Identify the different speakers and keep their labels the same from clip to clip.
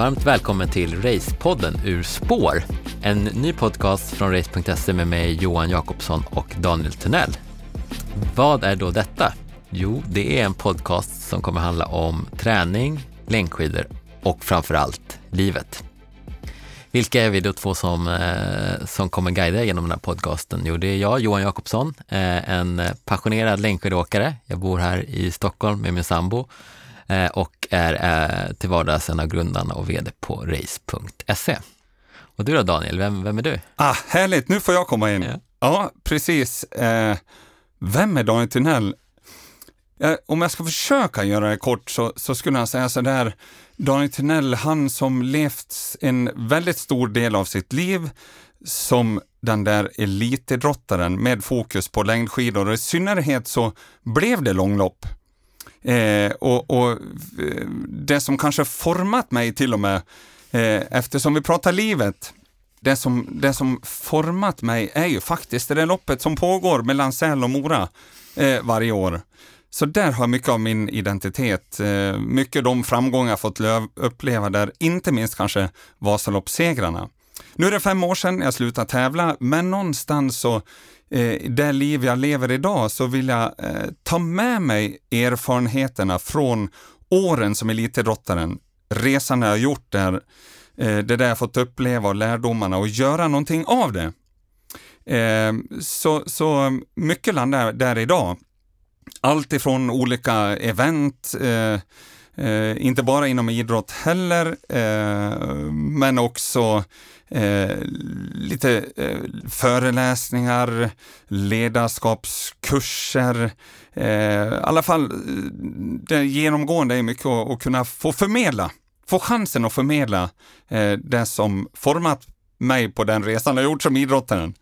Speaker 1: Varmt välkommen till Racepodden Ur spår. En ny podcast från race.se med mig Johan Jakobsson och Daniel Tunnell. Vad är då detta? Jo, det är en podcast som kommer handla om träning, längdskidor och framför allt livet. Vilka är vi då två som, eh, som kommer guida genom den här podcasten? Jo, det är jag, Johan Jakobsson, eh, en passionerad längdskidåkare. Jag bor här i Stockholm med min sambo och är eh, till vardags en av grundarna och vd på race.se. Och du då Daniel, vem, vem är du?
Speaker 2: Ah, härligt, nu får jag komma in.
Speaker 1: Ja.
Speaker 2: Ja, precis. Eh, vem är Daniel Tunnell? Eh, om jag ska försöka göra det kort så, så skulle jag säga så där. Daniel Tunnell, han som levt en väldigt stor del av sitt liv som den där elitidrottaren med fokus på längdskidor och i synnerhet så blev det långlopp. Eh, och, och eh, det som kanske format mig till och med, eh, eftersom vi pratar livet, det som, det som format mig är ju faktiskt det där loppet som pågår mellan Säl och Mora eh, varje år. Så där har mycket av min identitet, eh, mycket de framgångar jag fått uppleva där, inte minst kanske Vasaloppssegrarna. Nu är det fem år sedan jag slutade tävla, men någonstans så eh, det liv jag lever idag så vill jag eh, ta med mig erfarenheterna från åren som elitidrottaren, resan jag har gjort där, eh, det där jag fått uppleva och lärdomarna och göra någonting av det. Eh, så, så mycket landar jag där idag. Allt ifrån olika event, eh, eh, inte bara inom idrott heller, eh, men också eh, lite eh, föreläsningar, ledarskapskurser. Eh, I alla fall, det genomgående är mycket att, att kunna få förmedla, få chansen att förmedla eh, det som format mig på den resan jag gjort som idrottaren.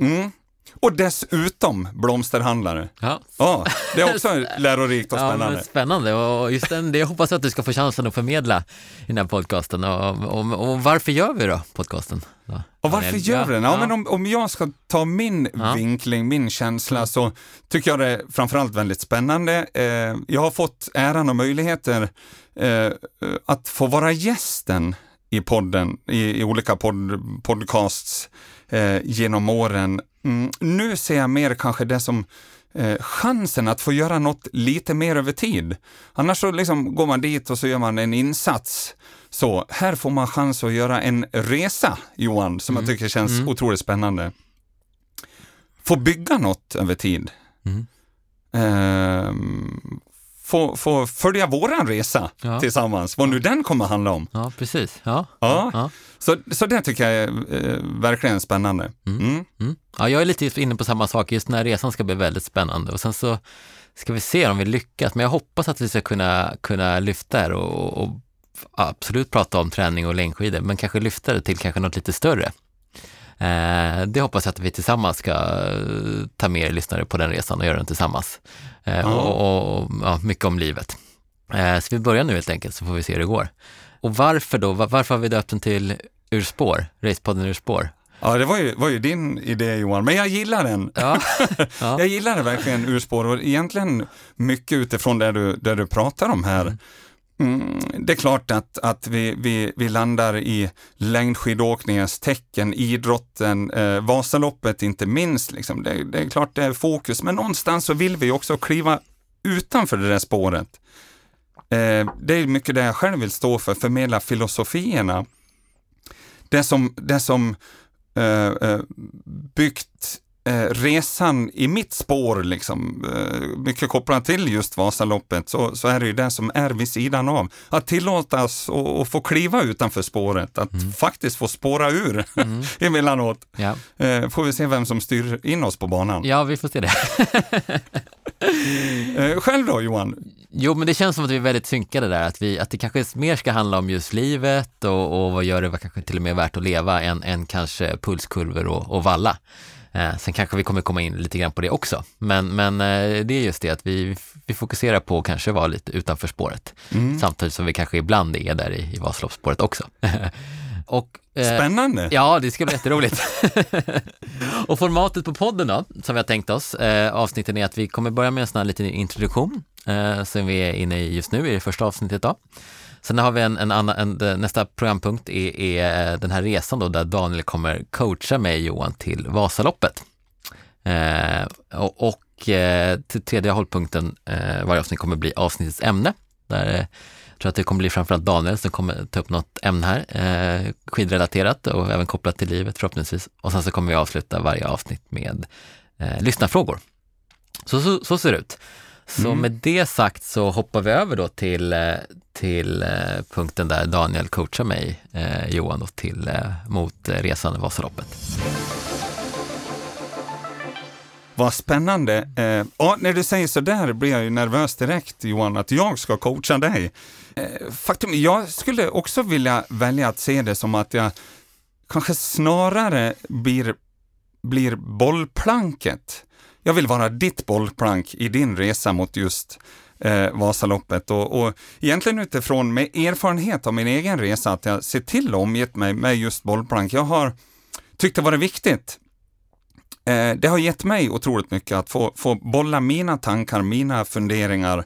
Speaker 2: Mm. Och dessutom blomsterhandlare.
Speaker 1: Ja,
Speaker 2: Ja, det är också lärorikt och
Speaker 1: Ja,
Speaker 2: spännande.
Speaker 1: men spännande och just den, det hoppas jag att du ska få chansen att förmedla i den här podcasten. Och, och, och varför gör vi då podcasten? Ja.
Speaker 2: Och varför gör vi den? Ja,
Speaker 1: Ja.
Speaker 2: men om, om jag ska ta min
Speaker 1: Ja.
Speaker 2: vinkling, min känsla, så tycker jag det är framförallt väldigt spännande. Eh, jag har fått äran och möjligheter eh, att få vara gästen i podden, i, i olika pod, podcasts eh, genom åren. Mm, nu ser jag mer kanske det som eh, chansen att få göra något lite mer över tid. Annars så liksom går man dit och så gör man en insats. Så här får man chans att göra en resa, Johan, som jag tycker känns otroligt spännande. Få bygga något över tid.
Speaker 1: Mm.
Speaker 2: Ehm, få, få följa våran resa
Speaker 1: Ja.
Speaker 2: tillsammans, vad nu den kommer att handla om.
Speaker 1: Ja, precis. Ja.
Speaker 2: Ja.
Speaker 1: Ja.
Speaker 2: Så, så det tycker jag är eh, verkligen spännande. Mm.
Speaker 1: Mm. ja, jag är lite inne på samma sak. Just den här resan ska bli väldigt spännande och sen så ska vi se om vi lyckas. Men jag hoppas att vi ska kunna, kunna lyfta det och, och absolut prata om träning och längdskidor, men kanske lyfta det till kanske något lite större. Eh, det hoppas jag att vi tillsammans ska eh, ta med er lyssnare på den resan och göra den tillsammans.
Speaker 2: Ja.
Speaker 1: och, och, ja, mycket om livet. Så vi börjar nu helt enkelt så får vi se hur det går. Och varför då? Var, varför har vi döpt den till Ur spår? Racepodden Ur spår?
Speaker 2: Ja, det var ju, var ju din idé Johan, men jag gillar den.
Speaker 1: Ja. ja.
Speaker 2: Jag gillar det verkligen ur spår och egentligen mycket utifrån det du, det du pratar om här. Mm, Mm, det är klart att, att vi, vi, vi landar i längdskidåkningens tecken, idrotten, eh, Vasaloppet inte minst. Liksom. Det, det är klart det är fokus, men någonstans så vill vi också kliva utanför det där spåret. Eh, det är mycket det jag själv vill stå för, förmedla filosofierna. Det som, det som eh, eh, byggt eh, resan i mitt spår, liksom, eh, mycket kopplat till just Vasaloppet, så, så är det ju det som är vid sidan av. Att tillåtas att att få kliva utanför spåret, att faktiskt få spåra ur emellanåt.
Speaker 1: Ja.
Speaker 2: Eh, får vi se vem som styr in oss på banan.
Speaker 1: ja, vi får se det.
Speaker 2: Eh, själv då Johan?
Speaker 1: Jo, men det känns som att vi är väldigt synkade där, att, vi, att det kanske mer ska handla om just livet och, och vad gör det kanske till och med värt att leva än, än kanske pulskurvor och, och valla. Eh, sen kanske vi kommer komma in lite grann på det också, men, men eh, det är just det att vi, vi fokuserar på att kanske vara lite utanför spåret, samtidigt som vi kanske ibland är där i, i Vasaloppsspåret också. och, eh,
Speaker 2: Spännande.
Speaker 1: Ja, det ska bli jätteroligt. och formatet på podden då, som vi har tänkt oss, eh, avsnitten är att vi kommer börja med en sån här liten introduktion, eh, som vi är inne i just nu i det första avsnittet då. Sen har vi en, en annan, en, nästa programpunkt är, är, eh, den här resan då där Daniel kommer coacha mig Johan till Vasaloppet. Eh, och, och eh, till tredje hållpunkten eh, varje avsnitt kommer bli avsnittets ämne. Där eh, jag tror att det kommer bli framförallt Daniel som kommer ta upp något ämne här, eh, skidrelaterat och även kopplat till livet förhoppningsvis. Och sen så kommer vi avsluta varje avsnitt med eh, lyssnarfrågor. Så, så, så ser det ut. Så mm. med det sagt så hoppar vi över då till, eh, till eh, punkten där Daniel coachar mig, eh, Johan, då, till, eh, mot eh, resan i Vasaloppet.
Speaker 2: Vad spännande. Eh, ja, när du säger så där blir jag ju nervös direkt, Johan, att jag ska coacha dig. Eh, faktum, jag skulle också vilja välja att se det som att jag kanske snarare blir, blir bollplanket. Jag vill vara ditt bollplank i din resa mot just eh, Vasaloppet och, och egentligen utifrån med erfarenhet av min egen resa att jag ser till att omgett mig med just bollplank. Jag har tyckt det varit viktigt Eh, det har gett mig otroligt mycket att få, få bolla mina tankar, mina funderingar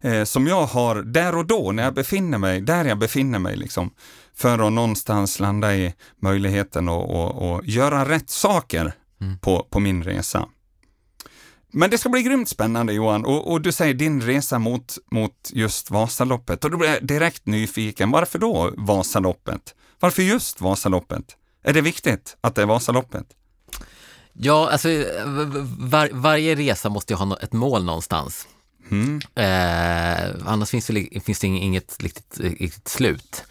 Speaker 2: eh, som jag har där och då när jag befinner mig, där jag befinner mig liksom. För att någonstans landa i möjligheten att och, och göra rätt saker mm. på, på min resa. Men det ska bli grymt spännande Johan och, och, du säger din resa mot, mot just Vasaloppet och då blir jag direkt nyfiken. Varför då Vasaloppet? Varför just Vasaloppet? Är det viktigt att det är Vasaloppet?
Speaker 1: Ja, alltså var, varje resa måste ju ha ett mål någonstans. Mm. Eh, annars finns det, finns det inget riktigt, riktigt slut.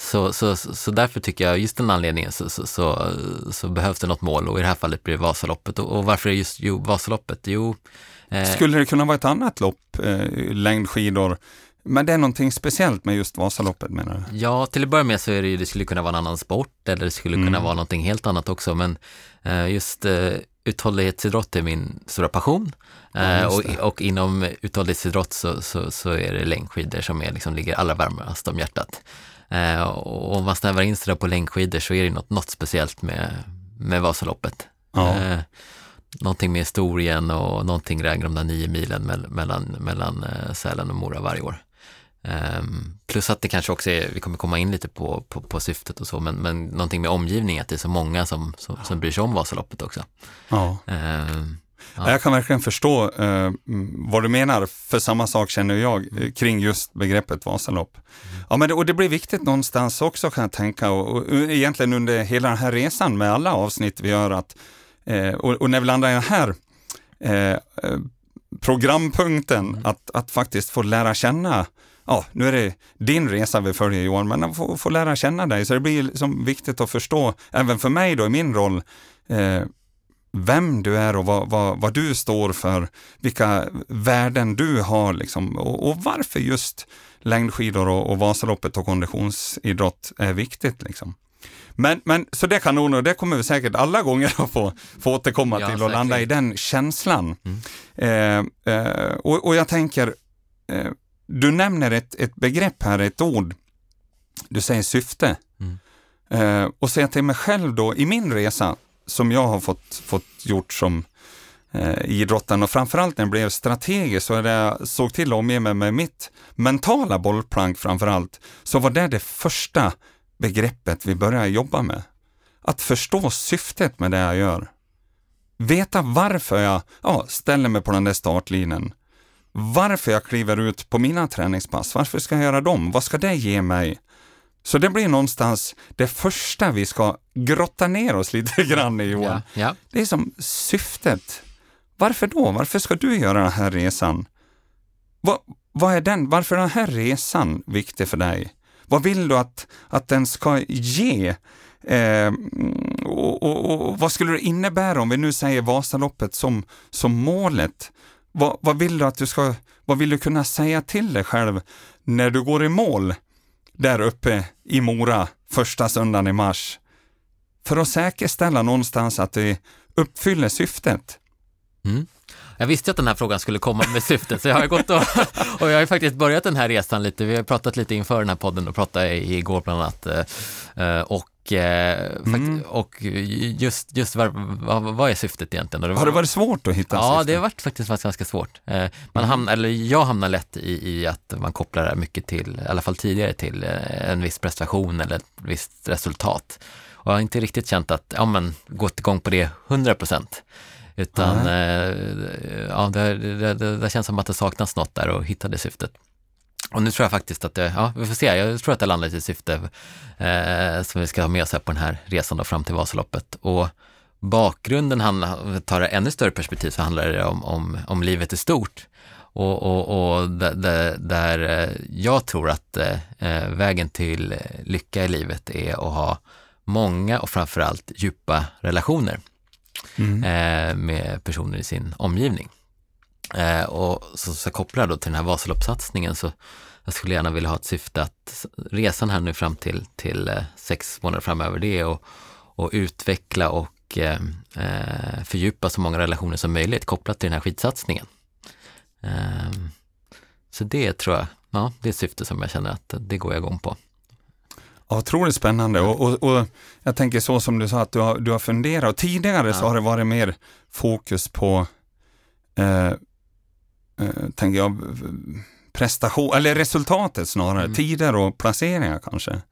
Speaker 1: Så, så, så därför tycker jag, just den anledningen, så, så, så, så, behövs det något mål och i det här fallet blir det Vasaloppet. Och, och varför är just jo, Vasaloppet? Jo,
Speaker 2: eh, Skulle det kunna vara ett annat lopp, eh, längdskidor, men det är någonting speciellt med just Vasaloppet menar
Speaker 1: du? Ja, till att börja med så är det ju, det skulle kunna vara en annan sport eller det skulle mm. kunna vara någonting helt annat också, men eh, just eh, uthållighetsidrott är min stora passion. Ja, eh, och, och, inom uthållighetsidrott så, så, så är det längdskidor som är, liksom, ligger allra varmast om hjärtat. Och om man snävar in sig på längdskidor så är det något, något speciellt med, med Vasaloppet. Ja någonting med historien och någonting där de där nio milen mellan, mellan Sälen och Mora varje år. Um, plus att det kanske också är, vi kommer komma in lite på, på, på syftet och så, men, men någonting med omgivning, att det är så många som, som, som bryr sig om Vasaloppet också.
Speaker 2: Ja. Ja. Jag kan verkligen förstå uh, vad du menar, för samma sak känner jag mm. kring just begreppet Vasalopp. Mm. Ja, men det, och det blir viktigt någonstans också kan jag tänka, och, och, egentligen under hela den här resan med alla avsnitt vi gör, att, uh, och, och, när vi landar i den här uh, programpunkten, mm. att, att faktiskt få lära känna ja, nu är det din resa vi följer Johan, men att få, få lära känna dig. Så det blir liksom viktigt att förstå, även för mig då i min roll, eh, vem du är och vad, vad, vad, du står för, vilka värden du har liksom, och, och varför just längdskidor och, och Vasaloppet och konditionsidrott är viktigt. Liksom. Men, men, så det kan nog, det kommer vi säkert alla gånger att få, få återkomma ja, till och säkert. landa i den känslan. Mm. Eh, eh, och, och, jag tänker, eh, du nämner ett, ett begrepp här, ett ord. Du säger syfte. Mm. Eh, och säga till mig själv då, i min resa som jag har fått, fått gjort som eh, idrottaren och framförallt när jag blev strategisk så jag såg till att omge mig med mitt mentala bollplank framförallt, så var det det första begreppet vi började jobba med. Att förstå syftet med det jag gör. Veta varför jag ja, ställer mig på den där startlinjen varför jag kliver ut på mina träningspass. Varför ska jag göra dem? Vad ska det ge mig? Så det blir någonstans det första vi ska grotta ner oss lite grann i Johan. Ja, ja. Det är som syftet. Varför då? Varför ska du göra den här resan? Vad, vad är den? Varför är den här resan viktig för dig? Vad vill du att, att den ska ge? Eh, och, och, och, vad skulle det innebära om vi nu säger Vasaloppet som, som målet? Vad, vad, vill du att du ska, vad vill du kunna säga till dig själv när du går i mål där uppe i Mora första söndagen i mars? För att säkerställa någonstans att det uppfyller syftet.
Speaker 1: Mm. Jag visste att den här frågan skulle komma med syftet, så jag har gått och, och jag har faktiskt börjat den här resan lite. Vi har pratat lite inför den här podden och pratade igår bland annat. Eh, eh, och mm. och just, just var, vad, vad är syftet egentligen?
Speaker 2: Det var, har det varit svårt att hitta
Speaker 1: Ja, syftet? det har varit faktiskt ganska svårt. Eh, man mm. hamnar, eller jag hamnar lätt i, i att man kopplar det mycket till, i alla fall tidigare, till eh, en viss prestation eller ett visst resultat. Och jag har inte riktigt känt att, ja men, gått igång på det 100 procent. Utan mm. ja, det, det, det, det, känns som att det saknas något där och hitta det syftet. Och nu tror jag faktiskt att det, ja vi får se, jag tror att det landat i syfte eh, som vi ska ha med oss här på den här resan då fram till Vasaloppet. Och bakgrunden, handlar, tar det ännu större perspektiv, så handlar det om, om, om livet i stort. Och, och, och där, där, eh, jag tror att eh, vägen till lycka i livet är att ha många och framförallt djupa relationer mm. eh, med personer i sin omgivning. Eh, och så, så kopplar då till den här Vasaloppssatsningen så jag skulle gärna vilja ha ett syfte att resan här nu fram till, till eh, sex månader framöver, det är att, att utveckla och eh, eh, fördjupa så många relationer som möjligt kopplat till den här skidsatsningen. Eh, så det tror jag, ja, det är ett syfte som jag känner att det går jag igång på.
Speaker 2: Ja, otroligt spännande och, och, och, jag tänker så som du sa att du har, du har funderat och tidigare ja. så har det varit mer fokus på eh, eh, tänker jag, prestation, eller resultatet snarare, mm. tider och placeringar kanske.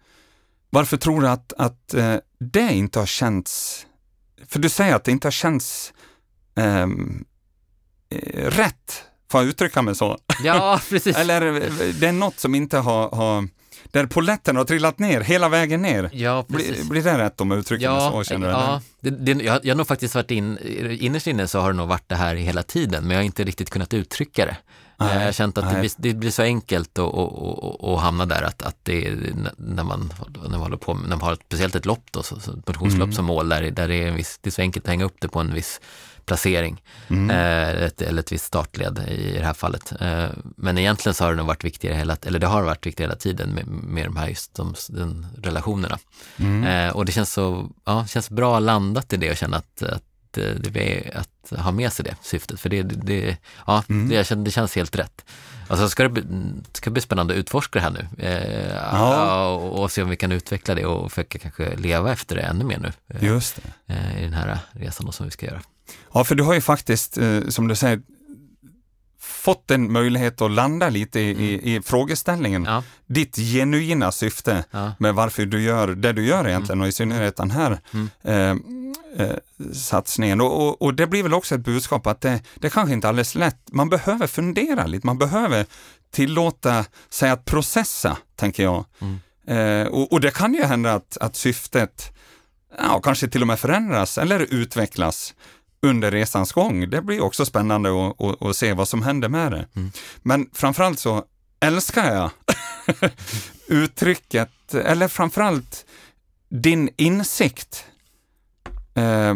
Speaker 2: Varför tror du att, att eh, det inte har känts, för du säger att det inte har känts ehm, eh, rätt, får jag uttrycka mig så?
Speaker 1: Ja, precis.
Speaker 2: eller eh, det är något som inte har, har där poletten har trillat ner hela vägen ner.
Speaker 1: Ja,
Speaker 2: blir, blir det rätt om jag uttrycker ja, så? Känner
Speaker 1: ja, det, det, jag, jag har nog faktiskt varit in, innerst inne så har det nog varit det här hela tiden, men jag har inte riktigt kunnat uttrycka det. Nej, jag har känt att det blir, det blir, så enkelt att, att, att, hamna där, att, att det är när man, när man håller på när man har speciellt ett lopp då, så, så ett motionslopp mm. som mål, där, där det, är en viss, det är så enkelt att hänga upp det på en viss placering mm. eh, ett, eller ett visst startled i det här fallet. Eh, men egentligen så har det varit viktigare hela, eller det har varit viktigare hela tiden med, med de här just de, de relationerna. Mm. Eh, och det känns så, ja, känns bra landat i det och känna att, att det är att ha med sig det syftet, för det, det, ja, mm. det, det känns helt rätt. Alltså ska det, bli, ska bli spännande att utforska det här nu eh, ja. och, och, se om vi kan utveckla det och försöka kanske leva efter det ännu mer nu.
Speaker 2: Eh, Just
Speaker 1: eh, I den här resan som vi ska göra.
Speaker 2: Ja, för du har ju faktiskt, eh, som du säger, fått en möjlighet att landa lite i, i, i frågeställningen. Ja. Ditt genuina syfte ja. med varför du gör det du gör egentligen mm. och i synnerhet den här mm. eh, eh, satsningen. Och, och, och, det blir väl också ett budskap att det, det kanske inte är alldeles lätt. Man behöver fundera lite, man behöver tillåta sig att processa, tänker jag. Mm. Eh, och, och, det kan ju hända att, att syftet ja, kanske till och med förändras eller utvecklas under resans gång. Det blir också spännande att, se vad som händer med det. Mm. Men framförallt så älskar jag uttrycket, eller framförallt din insikt eh,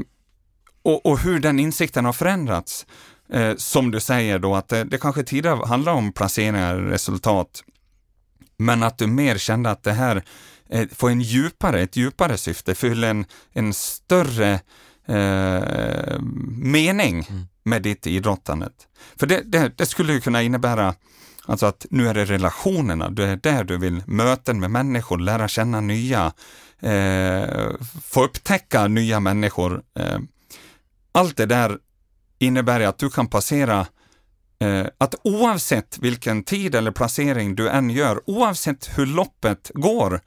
Speaker 2: och, och, hur den insikten har förändrats. Eh, som du säger då att det, det kanske tidigare handlar om placeringar, resultat, men att du mer kände att det här eh, får en djupare, ett djupare syfte, fyller en, en större eh, mening mm. med ditt idrottande. För det, det, det, skulle ju kunna innebära alltså att nu är det relationerna, det är där du vill möten med människor, lära känna nya, eh, få upptäcka nya människor. Eh, allt det där innebär att du kan passera eh, att oavsett vilken tid eller placering du än gör, oavsett hur loppet går,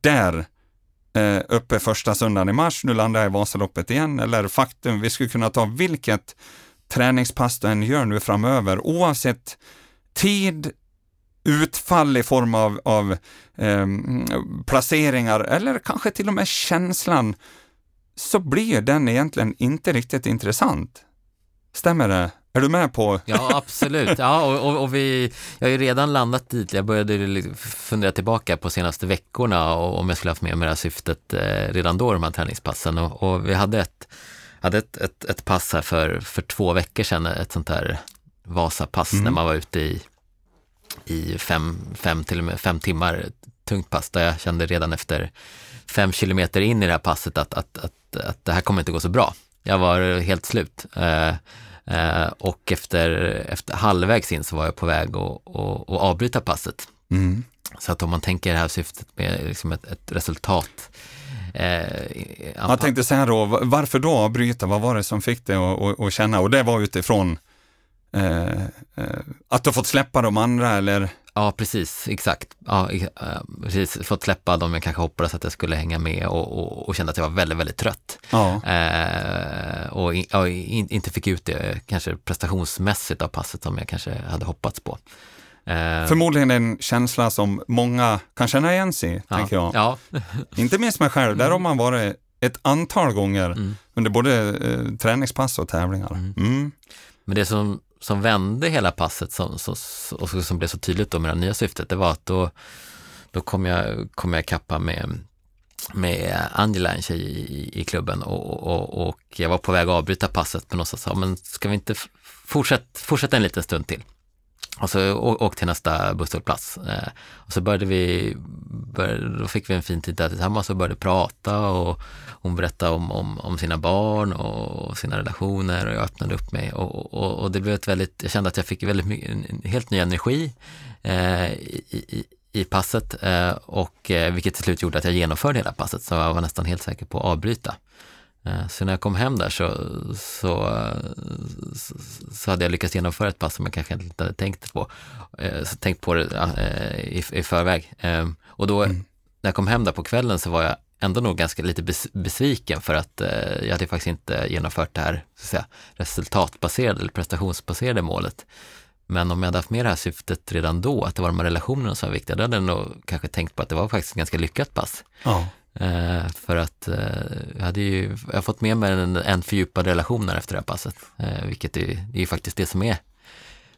Speaker 2: där eh, uppe första söndagen i mars, nu landar jag i Vasaloppet igen, eller faktum, vi skulle kunna ta vilket träningspass du än gör nu framöver, oavsett tid, utfall i form av, av eh, placeringar eller kanske till och med känslan, så blir den egentligen inte riktigt intressant. Stämmer det? Är du med på?
Speaker 1: Ja, absolut. Ja, och, och, och, vi, jag har ju redan landat dit. Jag började fundera tillbaka på senaste veckorna och om jag skulle haft med mig det här syftet eh, redan då, de här träningspassen. Och, och vi hade ett, hade ett, ett, ett, pass här för, för två veckor sedan, ett sånt här Vasapass mm. när man var ute i, i fem, fem, till och med fem timmar, tungt pass, där jag kände redan efter fem kilometer in i det här passet att, att, att, att det här kommer inte gå så bra. Jag var helt slut. Eh, Eh, och efter, efter halvvägs in så var jag på väg att, att, att avbryta passet. Mm. Så att om man tänker det här syftet med liksom ett, ett resultat Eh,
Speaker 2: Jag tänkte säga då, varför då avbryta? Vad var det som fick dig att, att, att känna? Och det var utifrån eh, eh, att du fått släppa de andra eller?
Speaker 1: Ja, precis, exakt. Ja, eh, precis. Fått släppa dem jag kanske hoppades att jag skulle hänga med och, och, och kände att jag var väldigt, väldigt trött.
Speaker 2: Ja.
Speaker 1: Eh, och, in, och in, inte fick ut det kanske prestationsmässigt av passet som jag kanske hade hoppats på.
Speaker 2: Eh, Förmodligen en känsla som många kan känna igen sig
Speaker 1: ja,
Speaker 2: tänker jag.
Speaker 1: Ja.
Speaker 2: Inte minst mig själv, där har man varit ett antal gånger mm. under både eh, träningspass och tävlingar. Mm. Mm.
Speaker 1: Men det som, som vände hela passet som, som, och som blev så tydligt då med det nya syftet, det var att då, då kom jag, kom jag kappa med med Angela, en tjej i, i klubben och, och, och, jag var på väg att avbryta passet men hon sa, men ska vi inte fortsätta, fortsätta en liten stund till? Och så åkte till nästa busshållplats. Eh, och så började vi, började, då fick vi en fin tid där tillsammans och började prata och hon berättade om, om, om sina barn och sina relationer och jag öppnade upp mig och, och, och det blev ett väldigt, jag kände att jag fick väldigt mycket, en helt ny energi eh, i, i, passet eh, och eh, vilket till slut gjorde att jag genomförde hela passet så jag var nästan helt säker på att avbryta. Eh, så när jag kom hem där så, så, så hade jag lyckats genomföra ett pass som jag kanske inte hade tänkt på, eh, tänkt på det eh, i, i förväg. Och då, mm. när jag kom hem där på kvällen så var jag ändå nog ganska lite besviken för att jag hade faktiskt inte genomfört det här så att säga, resultatbaserade eller prestationsbaserade målet. Men om jag hade haft med det här syftet redan då, att det var de här relationerna som var viktiga, då hade jag nog kanske tänkt på att det var faktiskt ett ganska lyckat pass.
Speaker 2: Ja.
Speaker 1: Eh, för att eh, jag hade ju jag har fått med mig en, en fördjupad relation efter det här passet, eh, vilket är, det är ju faktiskt det som är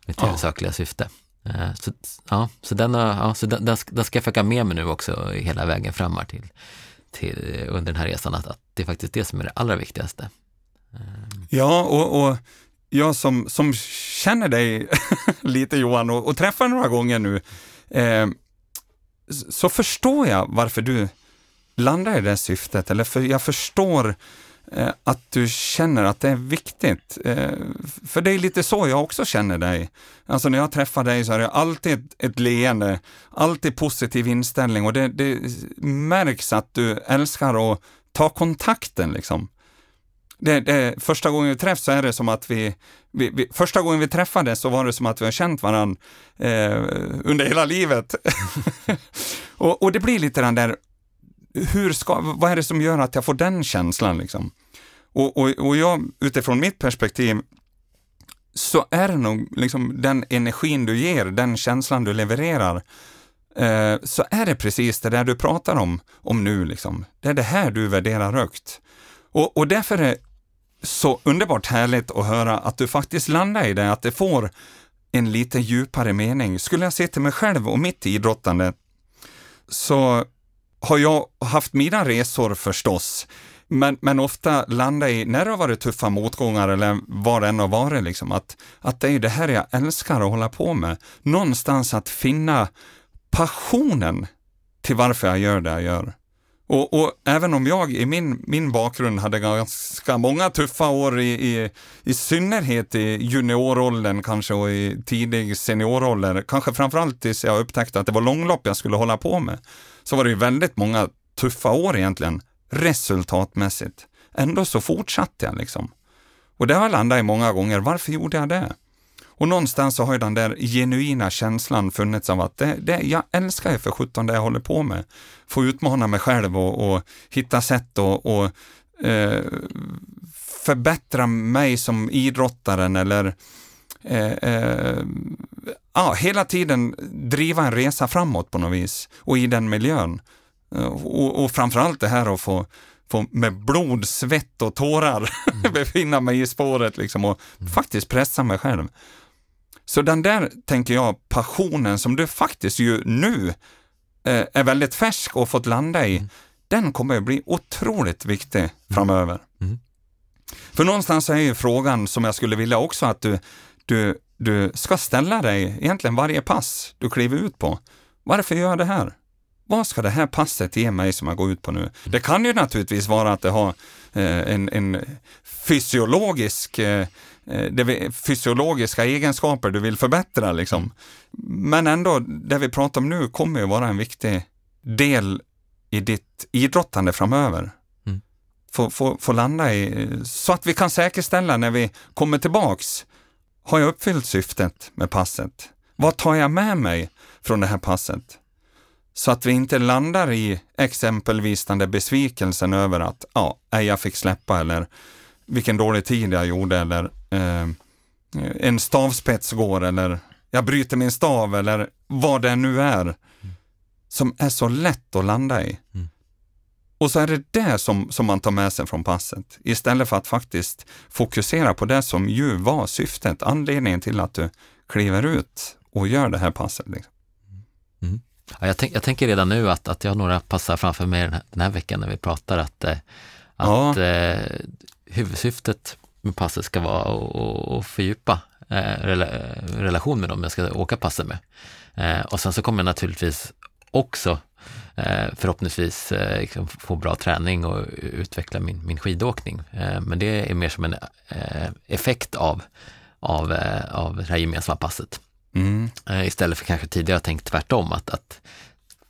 Speaker 1: mitt ja. huvudsakliga syfte. Eh, så, ja, så, den, ja, så den, den, ska, den ska jag försöka med mig nu också hela vägen fram till, till, under den här resan, att, att det är faktiskt det som är det allra viktigaste.
Speaker 2: Eh. Ja, och, och jag som, som känner dig lite Johan och, och träffar några gånger nu, eh, så förstår jag varför du landar i det syftet, eller för jag förstår eh, att du känner att det är viktigt. Eh, för det är lite så jag också känner dig. Alltså när jag träffar dig så är det alltid ett, ett leende, alltid positiv inställning och det, det märks att du älskar att ta kontakten liksom. Det, det, första gången vi träffas så är det som att vi, vi, vi, första gången vi träffades så var det som att vi har känt varandra eh, under hela livet. och, och, det blir lite den där hur ska, vad är det som gör att jag får den känslan liksom? Och, och, och jag, utifrån mitt perspektiv, så är det nog liksom den energin du ger, den känslan du levererar, eh, så är det precis det där du pratar om, om nu liksom. Det är det här du värderar högt. Och, och därför är det så underbart härligt att höra att du faktiskt landar i det, att det får en lite djupare mening. Skulle jag se till mig själv och mitt idrottande, så har jag haft mina resor förstås, men, men ofta landar i, när det har varit tuffa motgångar eller vad det än har varit, liksom, att, att det är det här jag älskar att hålla på med. Någonstans att finna passionen till varför jag gör det jag gör. Och, och, även om jag i min, min bakgrund hade ganska många tuffa år i, i, i synnerhet i junioråldern kanske och i tidig seniorålder, kanske framförallt tills jag upptäckte att det var långlopp jag skulle hålla på med, så var det ju väldigt många tuffa år egentligen, resultatmässigt. Ändå så fortsatte jag liksom. Och det har jag landat i många gånger, varför gjorde jag det? Och någonstans så har ju den där genuina känslan funnits av att det, det, jag älskar ju för sjutton det jag håller på med. Få utmana mig själv och, och hitta sätt och, och eh, förbättra mig som idrottaren eller eh, eh, ja, hela tiden driva en resa framåt på något vis och i den miljön. Eh, och, och framförallt det här att få, få med blod, svett och tårar mm. befinna mig i spåret liksom och mm. faktiskt pressa mig själv. Så den där, tänker jag, passionen som du faktiskt ju nu eh, är väldigt färsk och fått landa i, mm. den kommer att bli otroligt viktig mm. framöver. Mm. För någonstans är ju frågan som jag skulle vilja också att du, du, du ska ställa dig egentligen varje pass du kliver ut på. Varför gör jag det här? Vad ska det här passet ge mig som jag går ut på nu? Det kan ju naturligtvis vara att det har eh, en, en fysiologisk eh, Eh, det fysiologiska egenskaper du vill förbättra. Liksom. Men ändå, det vi pratar om nu kommer ju vara en viktig del i ditt idrottande framöver.
Speaker 1: Mm.
Speaker 2: Få, få, få landa i, så att vi kan säkerställa när vi kommer tillbaks, har jag uppfyllt syftet med passet? Vad tar jag med mig från det här passet? Så att vi inte landar i exempelvis den där besvikelsen över att ja, jag fick släppa eller vilken dålig tid jag gjorde eller eh, en stavspets går eller jag bryter min stav eller vad det nu är som är så lätt att landa i.
Speaker 1: Mm.
Speaker 2: Och så är det det som, som man tar med sig från passet istället för att faktiskt fokusera på det som ju var syftet, anledningen till att du kliver ut och gör det här passet. Liksom.
Speaker 1: Ja, jag, tänk, jag tänker redan nu att, att jag har några passar framför mig den här, den här veckan när vi pratar att, eh, att eh, huvudsyftet med passet ska vara att- fördjupa eh, rela, relation med dem jag ska åka passet med. Eh, och sen så kommer jag naturligtvis också förhoppningsvis eh, liksom få bra träning och utveckla min, min skidåkning. Eh, men det är mer som en eh, effekt av, av, eh, av det här gemensamma passet.
Speaker 2: Mm.
Speaker 1: Eh, Istället för kanske tidigare tänkt tvärtom, att, att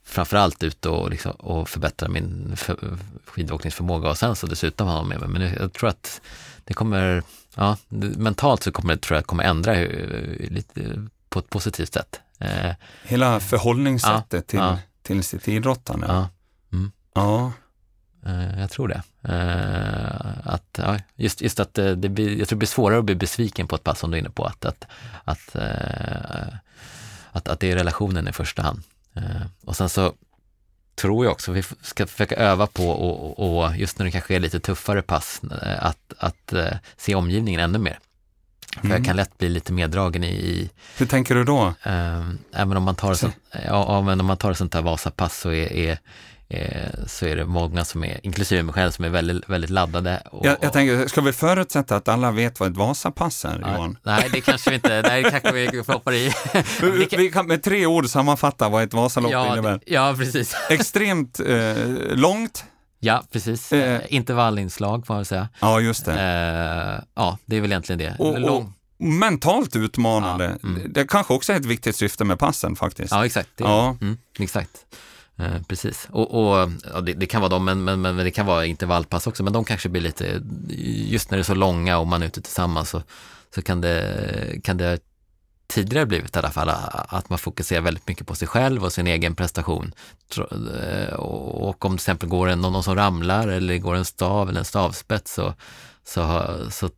Speaker 1: framförallt ut och, liksom, och förbättra min för, skidåkningsförmåga och sen så dessutom ha med mig. Men jag, tror att det kommer, ja, mentalt så kommer det, tror jag, kommer ändra hur, lite på ett positivt sätt. Eh,
Speaker 2: Hela förhållningssättet
Speaker 1: Ja,
Speaker 2: till,
Speaker 1: ja.
Speaker 2: Till sitt idrottande.
Speaker 1: ja,
Speaker 2: Ja.
Speaker 1: eh, jag tror det. Eh, att, ja, just, just att eh, det blir, jag tror det blir svårare att bli besviken på ett pass som du är inne på, att, att, att, eh, att, att det är relationen i första hand. Och sen så tror jag också vi ska försöka öva på och, och, och just när det kanske är lite tuffare pass, att, att se omgivningen ännu mer. För
Speaker 2: Mm.
Speaker 1: jag kan lätt bli lite meddragen i, i
Speaker 2: Hur tänker du då?
Speaker 1: eh, även om man tar, sånt, ja, men om man tar ett sånt här Vasapass så är, är, är, så är det många som är, inklusive mig själv, som är väldigt, väldigt laddade. Och,
Speaker 2: Jag, jag tänker, ska vi förutsätta att alla vet vad ett Vasapass är,
Speaker 1: Ja,
Speaker 2: Johan?
Speaker 1: Nej, det kanske vi inte, nej, det kanske vi hoppar i.
Speaker 2: Vi,
Speaker 1: kan-
Speaker 2: vi kan med tre ord sammanfatta vad ett Vasalopp
Speaker 1: ja,
Speaker 2: innebär.
Speaker 1: ja, precis.
Speaker 2: Extremt eh, långt.
Speaker 1: Ja, precis.
Speaker 2: Eh.
Speaker 1: Eh, intervallinslag får man säga.
Speaker 2: Ja, just det.
Speaker 1: Eh, ja, det är väl egentligen det.
Speaker 2: Och, och mentalt utmanande.
Speaker 1: Ja, mm.
Speaker 2: Det- Det kanske också är ett viktigt syfte med passen faktiskt.
Speaker 1: ja, exakt. Det,
Speaker 2: Ja.
Speaker 1: Mm, exakt. Eh, precis. Och, och ja, det, det kan vara de, men, men, men det kan vara intervallpass också, men de kanske blir lite, just när det är så långa och man är ute tillsammans så, så kan det, kan det tidigare blivit i alla fall, att man fokuserar väldigt mycket på sig själv och sin egen prestation. Eh, Och om till exempel går en, någon som ramlar eller går en stav eller en stavspets så, så, så,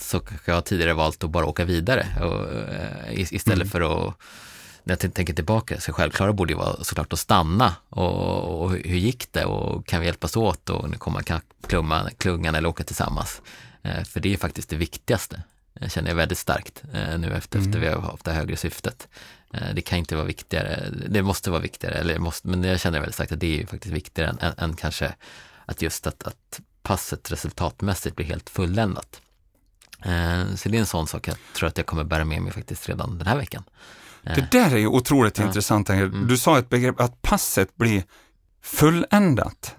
Speaker 1: så kanske jag tidigare valt att bara åka vidare och, eh, is- istället
Speaker 2: Mm.
Speaker 1: för att när jag tänker tillbaka, så självklara borde ju vara såklart att stanna och, och hur gick det och kan vi hjälpas åt och nu kommer kan klumma, klungan eller åka tillsammans. Eh, för det är ju faktiskt det viktigaste, känner jag väldigt starkt eh, nu efter, efter vi har haft det högre syftet. Eh, det kan inte vara viktigare, det måste vara viktigare, eller måste, men jag känner väldigt starkt att det är faktiskt viktigare än, än, än kanske att just att, att passet resultatmässigt blir helt fulländat. Eh, så det är en sån sak jag tror att jag kommer bära med mig faktiskt redan den här veckan.
Speaker 2: Det där är ju otroligt
Speaker 1: Ja.
Speaker 2: intressant.
Speaker 1: Mm.
Speaker 2: Du sa ett begrepp att passet blir fulländat.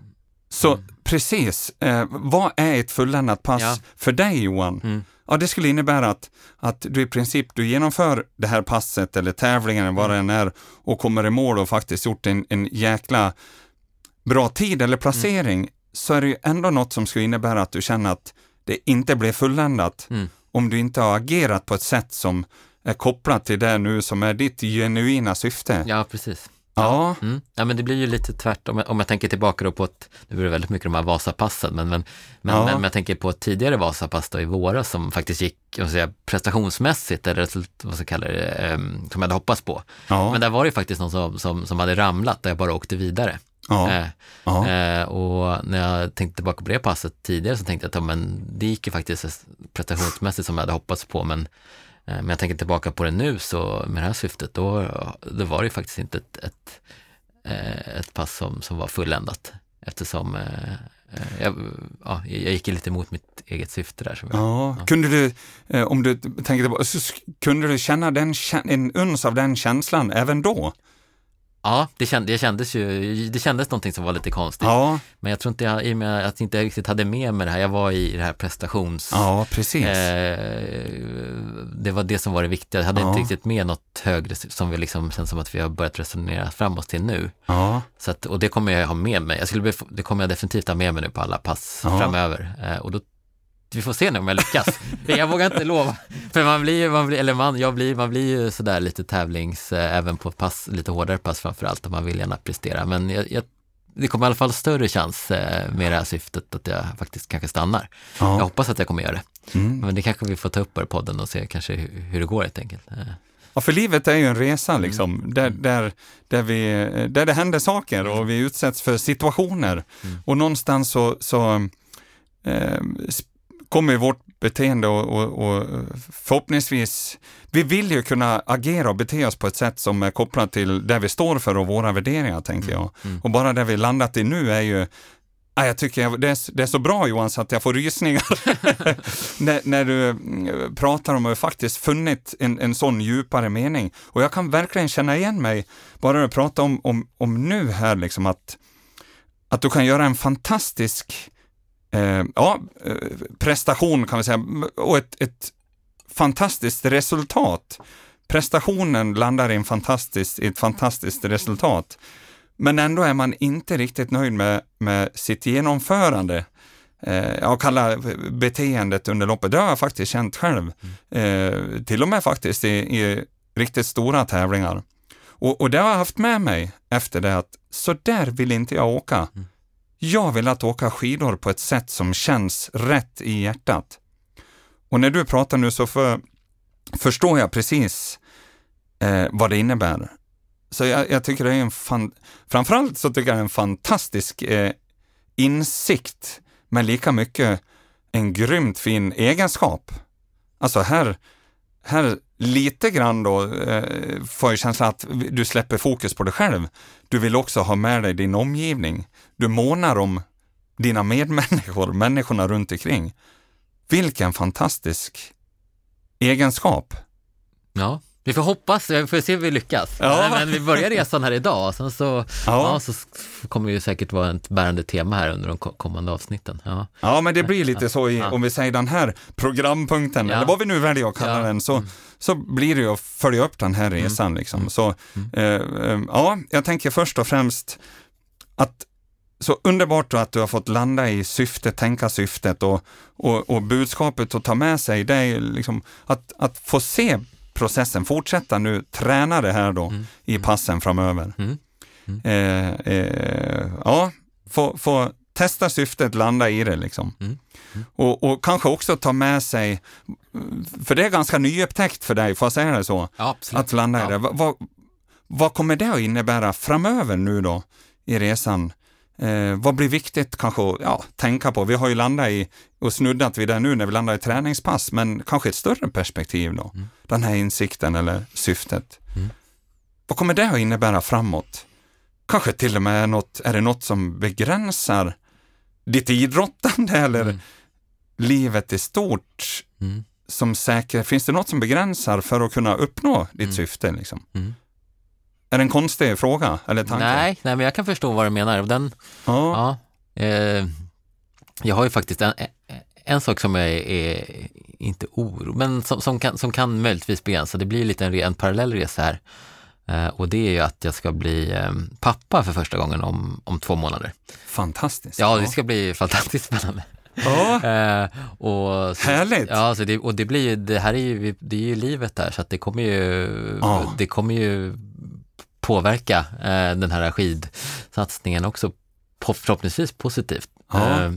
Speaker 2: Så
Speaker 1: Mm.
Speaker 2: precis, vad är ett fulländat pass
Speaker 1: Ja.
Speaker 2: för dig Johan?
Speaker 1: Mm.
Speaker 2: Ja, det skulle innebära att, att du i princip du genomför det här passet eller tävlingen eller vad det än är och kommer i mål och faktiskt gjort en, en jäkla bra tid eller placering så är det ju ändå något som skulle innebära att du känner att det inte blev fulländat
Speaker 1: Mm.
Speaker 2: om du inte har agerat på ett sätt som är kopplat till det nu som är ditt genuina syfte.
Speaker 1: Ja, precis.
Speaker 2: Ja,
Speaker 1: Mm. Ja, men det blir ju lite tvärtom. Om jag, tänker tillbaka då på ett, nu blir det väldigt mycket de här Vasapassen, men, men, men,
Speaker 2: Ja.
Speaker 1: men om jag tänker på ett tidigare Vasapass då i våras som faktiskt gick, säga, prestationsmässigt, eller vad ska jag kalla det, ehm, som jag hade hoppats på.
Speaker 2: ja,
Speaker 1: Men där var det faktiskt någon som, som, som hade ramlat, där jag bara åkte vidare.
Speaker 2: ja,
Speaker 1: Eh,
Speaker 2: ja.
Speaker 1: Eh, och när jag tänkte tillbaka på det passet tidigare så tänkte jag att ja, men det gick ju faktiskt prestationsmässigt som jag hade hoppats på. Men, men jag tänker tillbaka på det nu så med det här syftet, då, då var det ju faktiskt inte ett, ett, eh, ett pass som, som var fulländat. Eftersom eh, eh, jag, ja, jag gick lite emot mitt eget syfte där. Som jag,
Speaker 2: Ja, kunde du, eh, om du tänker tillbaka, kunde du känna den, en uns av den känslan även då?
Speaker 1: Ja, det, känd, det, kändes ju, det kändes någonting som var lite konstigt.
Speaker 2: Ja,
Speaker 1: Men jag tror inte jag, i och med att jag inte riktigt hade med mig det här, jag var i det här prestations...
Speaker 2: ja precis.
Speaker 1: Eh, det var det som var det viktiga. Jag hade
Speaker 2: Ja.
Speaker 1: inte riktigt med något högre som vi liksom känns som att vi har börjat resonera fram oss till nu.
Speaker 2: Ja,
Speaker 1: Så att, och det kommer jag ha med mig. Jag skulle det kommer jag definitivt ha med mig nu på alla pass
Speaker 2: Ja.
Speaker 1: framöver. Eh, och då, vi får se nu om jag lyckas. Jag vågar inte lova. För man blir ju, man blir, eller man, jag blir, man blir ju sådär lite tävlings, eh, även på pass, lite hårdare pass framförallt, och man vill gärna prestera. Men jag, jag, det kommer i alla fall större chans eh, med det här syftet att jag faktiskt kanske stannar. Jag
Speaker 2: ja.
Speaker 1: hoppas att jag kommer göra det.
Speaker 2: Mm.
Speaker 1: Men det kanske vi får ta upp i podden och se kanske hur, hur det går helt enkelt. Eh,
Speaker 2: ja, för livet är ju en resa liksom,
Speaker 1: Mm.
Speaker 2: där, där, där, vi, där det händer saker och vi utsätts för situationer.
Speaker 1: Mm.
Speaker 2: Och någonstans så, så eh, kommer vårt beteende och, och, och förhoppningsvis, vi vill ju kunna agera och bete oss på ett sätt som är kopplat till det vi står för och våra värderingar, tänker jag.
Speaker 1: mm.
Speaker 2: Och bara det vi landat i nu är ju Ja, jag tycker jag, det, är, det är så bra Johan så att jag får rysningar när, när du mm, pratar om att jag faktiskt funnit en, en sån djupare mening. Och jag kan verkligen känna igen mig, bara du pratar om, om, om nu här, liksom att, att du kan göra en fantastisk eh, ja, eh, prestation kan vi säga, och ett, ett fantastiskt resultat. Prestationen landar i, en fantastisk, i ett fantastiskt resultat. Men ändå är man inte riktigt nöjd med, med sitt genomförande. Eh, jag kallar beteendet under loppet, det har jag faktiskt känt själv. Eh, till och med faktiskt i, i riktigt stora tävlingar. Och, och det har jag haft med mig efter det att så där vill inte jag åka. Mm. Jag vill att åka skidor på ett sätt som känns rätt i hjärtat. Och när du pratar nu så för, förstår jag precis eh, vad det innebär. Så jag, jag tycker det är en fan, framförallt så tycker jag det är en fantastisk eh, insikt, men lika mycket en grymt fin egenskap. Alltså här, här lite grann då eh, får jag känslan att du släpper fokus på dig själv. Du vill också ha med dig din omgivning. Du månar om dina medmänniskor, människorna runt omkring. Vilken fantastisk egenskap.
Speaker 1: Ja, vi får hoppas, vi får se om vi lyckas.
Speaker 2: Ja.
Speaker 1: Men vi börjar resan här idag, sen så, ja.
Speaker 2: Ja.
Speaker 1: så kommer ju säkert vara ett bärande tema här under de ko- kommande avsnitten. Ja.
Speaker 2: Ja, men det blir lite så i, om vi säger den här programpunkten, eller vad vi nu väljer att kalla.
Speaker 1: Mm.
Speaker 2: den, så, så blir det ju att följa upp den här resan. Liksom. Så,
Speaker 1: Mm.
Speaker 2: eh, ja, jag tänker först och främst att så underbart att du har fått landa i syftet, tänka syftet och, och, och budskapet att ta med sig, det är liksom att, att få se processen, fortsätta nu träna det här då i passen framöver.
Speaker 1: Mm.
Speaker 2: Eh, eh, ja, få, få testa syftet, landa i det liksom.
Speaker 1: Mm.
Speaker 2: Och, och kanske också ta med sig, för det är ganska nyupptäckt för dig, får jag säga det så?
Speaker 1: Ja.
Speaker 2: Att landa i
Speaker 1: Ja.
Speaker 2: det. Va, va, vad kommer det att innebära framöver nu då i resan? Eh, vad blir viktigt kanske att ja, tänka på? Vi har ju landat i och snuddat vid det nu när vi landar i träningspass, men kanske ett större perspektiv då.
Speaker 1: Mm.
Speaker 2: Den här insikten eller syftet. Vad kommer det att innebära framåt? Kanske till och med något, är det något som begränsar ditt idrottande eller
Speaker 1: Mm.
Speaker 2: livet i stort?
Speaker 1: Mm.
Speaker 2: Som säker, finns det något som begränsar för att kunna uppnå ditt
Speaker 1: Mm.
Speaker 2: syfte? Liksom? Är det en konstig fråga eller tanke?
Speaker 1: Nej, nej, men jag kan förstå vad du menar. Den,
Speaker 2: Ja.
Speaker 1: ja, eh, jag har ju faktiskt en, en sak som jag är, är inte oro, men som, som, kan, som kan möjligtvis begränsa. Det blir lite en, en parallell resa här. Eh, och det är ju att jag ska bli eh, pappa för första gången om, om två månader.
Speaker 2: Fantastiskt.
Speaker 1: Ja, det ska bli fantastiskt spännande.
Speaker 2: Ja.
Speaker 1: Eh, och så,
Speaker 2: Härligt.
Speaker 1: Ja, så det, och det blir ju, det här är ju, det är ju livet där, så att det kommer ju,
Speaker 2: Ja.
Speaker 1: det kommer ju påverka eh, den här skidsatsningen också, på, förhoppningsvis positivt.
Speaker 2: Ja.
Speaker 1: Eh,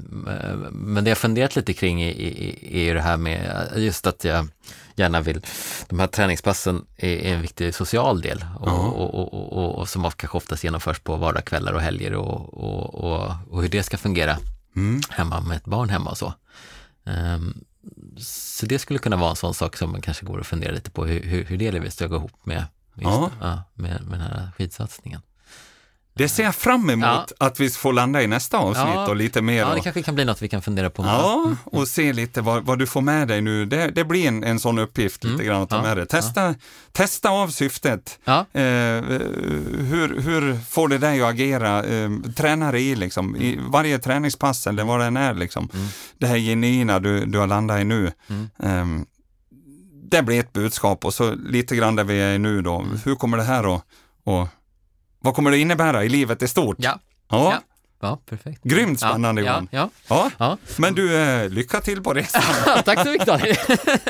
Speaker 1: men det jag funderat lite kring är, ju det här med just att jag gärna vill, de här träningspassen är, en viktig social del och,
Speaker 2: Ja.
Speaker 1: och, och, och, och, och som kanske oftast genomförs på vardagskvällar och helger och, och, och, och hur det ska fungera
Speaker 2: Mm.
Speaker 1: hemma med ett barn hemma och så. Ehm, så det skulle kunna vara en sån sak som man kanske går och funderar lite på hur, hur, det livet ska gå ihop med, just,
Speaker 2: Ja.
Speaker 1: ja, med, med den här skidsatsningen.
Speaker 2: Det ser jag fram emot
Speaker 1: Ja.
Speaker 2: att vi får landa i nästa avsnitt
Speaker 1: Ja.
Speaker 2: och lite mer.
Speaker 1: Ja, det kanske kan bli något vi kan fundera på.
Speaker 2: ja, och se lite vad, vad du får med dig nu. Det, det blir en, en sån uppgift lite grann att ta
Speaker 1: Mm. Ja.
Speaker 2: med dig. Testa, testa av syftet. Eh, hur, hur får det dig att agera? Eh, träna dig i liksom, i varje träningspass eller vad det än är liksom.
Speaker 1: Mm.
Speaker 2: Det här genuina du, du har landat i nu.
Speaker 1: Mm.
Speaker 2: Eh, det blir ett budskap och så lite grann där vi är nu då.
Speaker 1: Mm.
Speaker 2: Hur kommer det här att, och vad kommer det innebära i livet i stort?
Speaker 1: Ja.
Speaker 2: Ja,
Speaker 1: Ja. Ja, perfekt.
Speaker 2: Grymt spännande Johan.
Speaker 1: ja,
Speaker 2: Ja.
Speaker 1: ja.
Speaker 2: Men du, eh, lycka till på resan.
Speaker 1: Tack så mycket Daniel.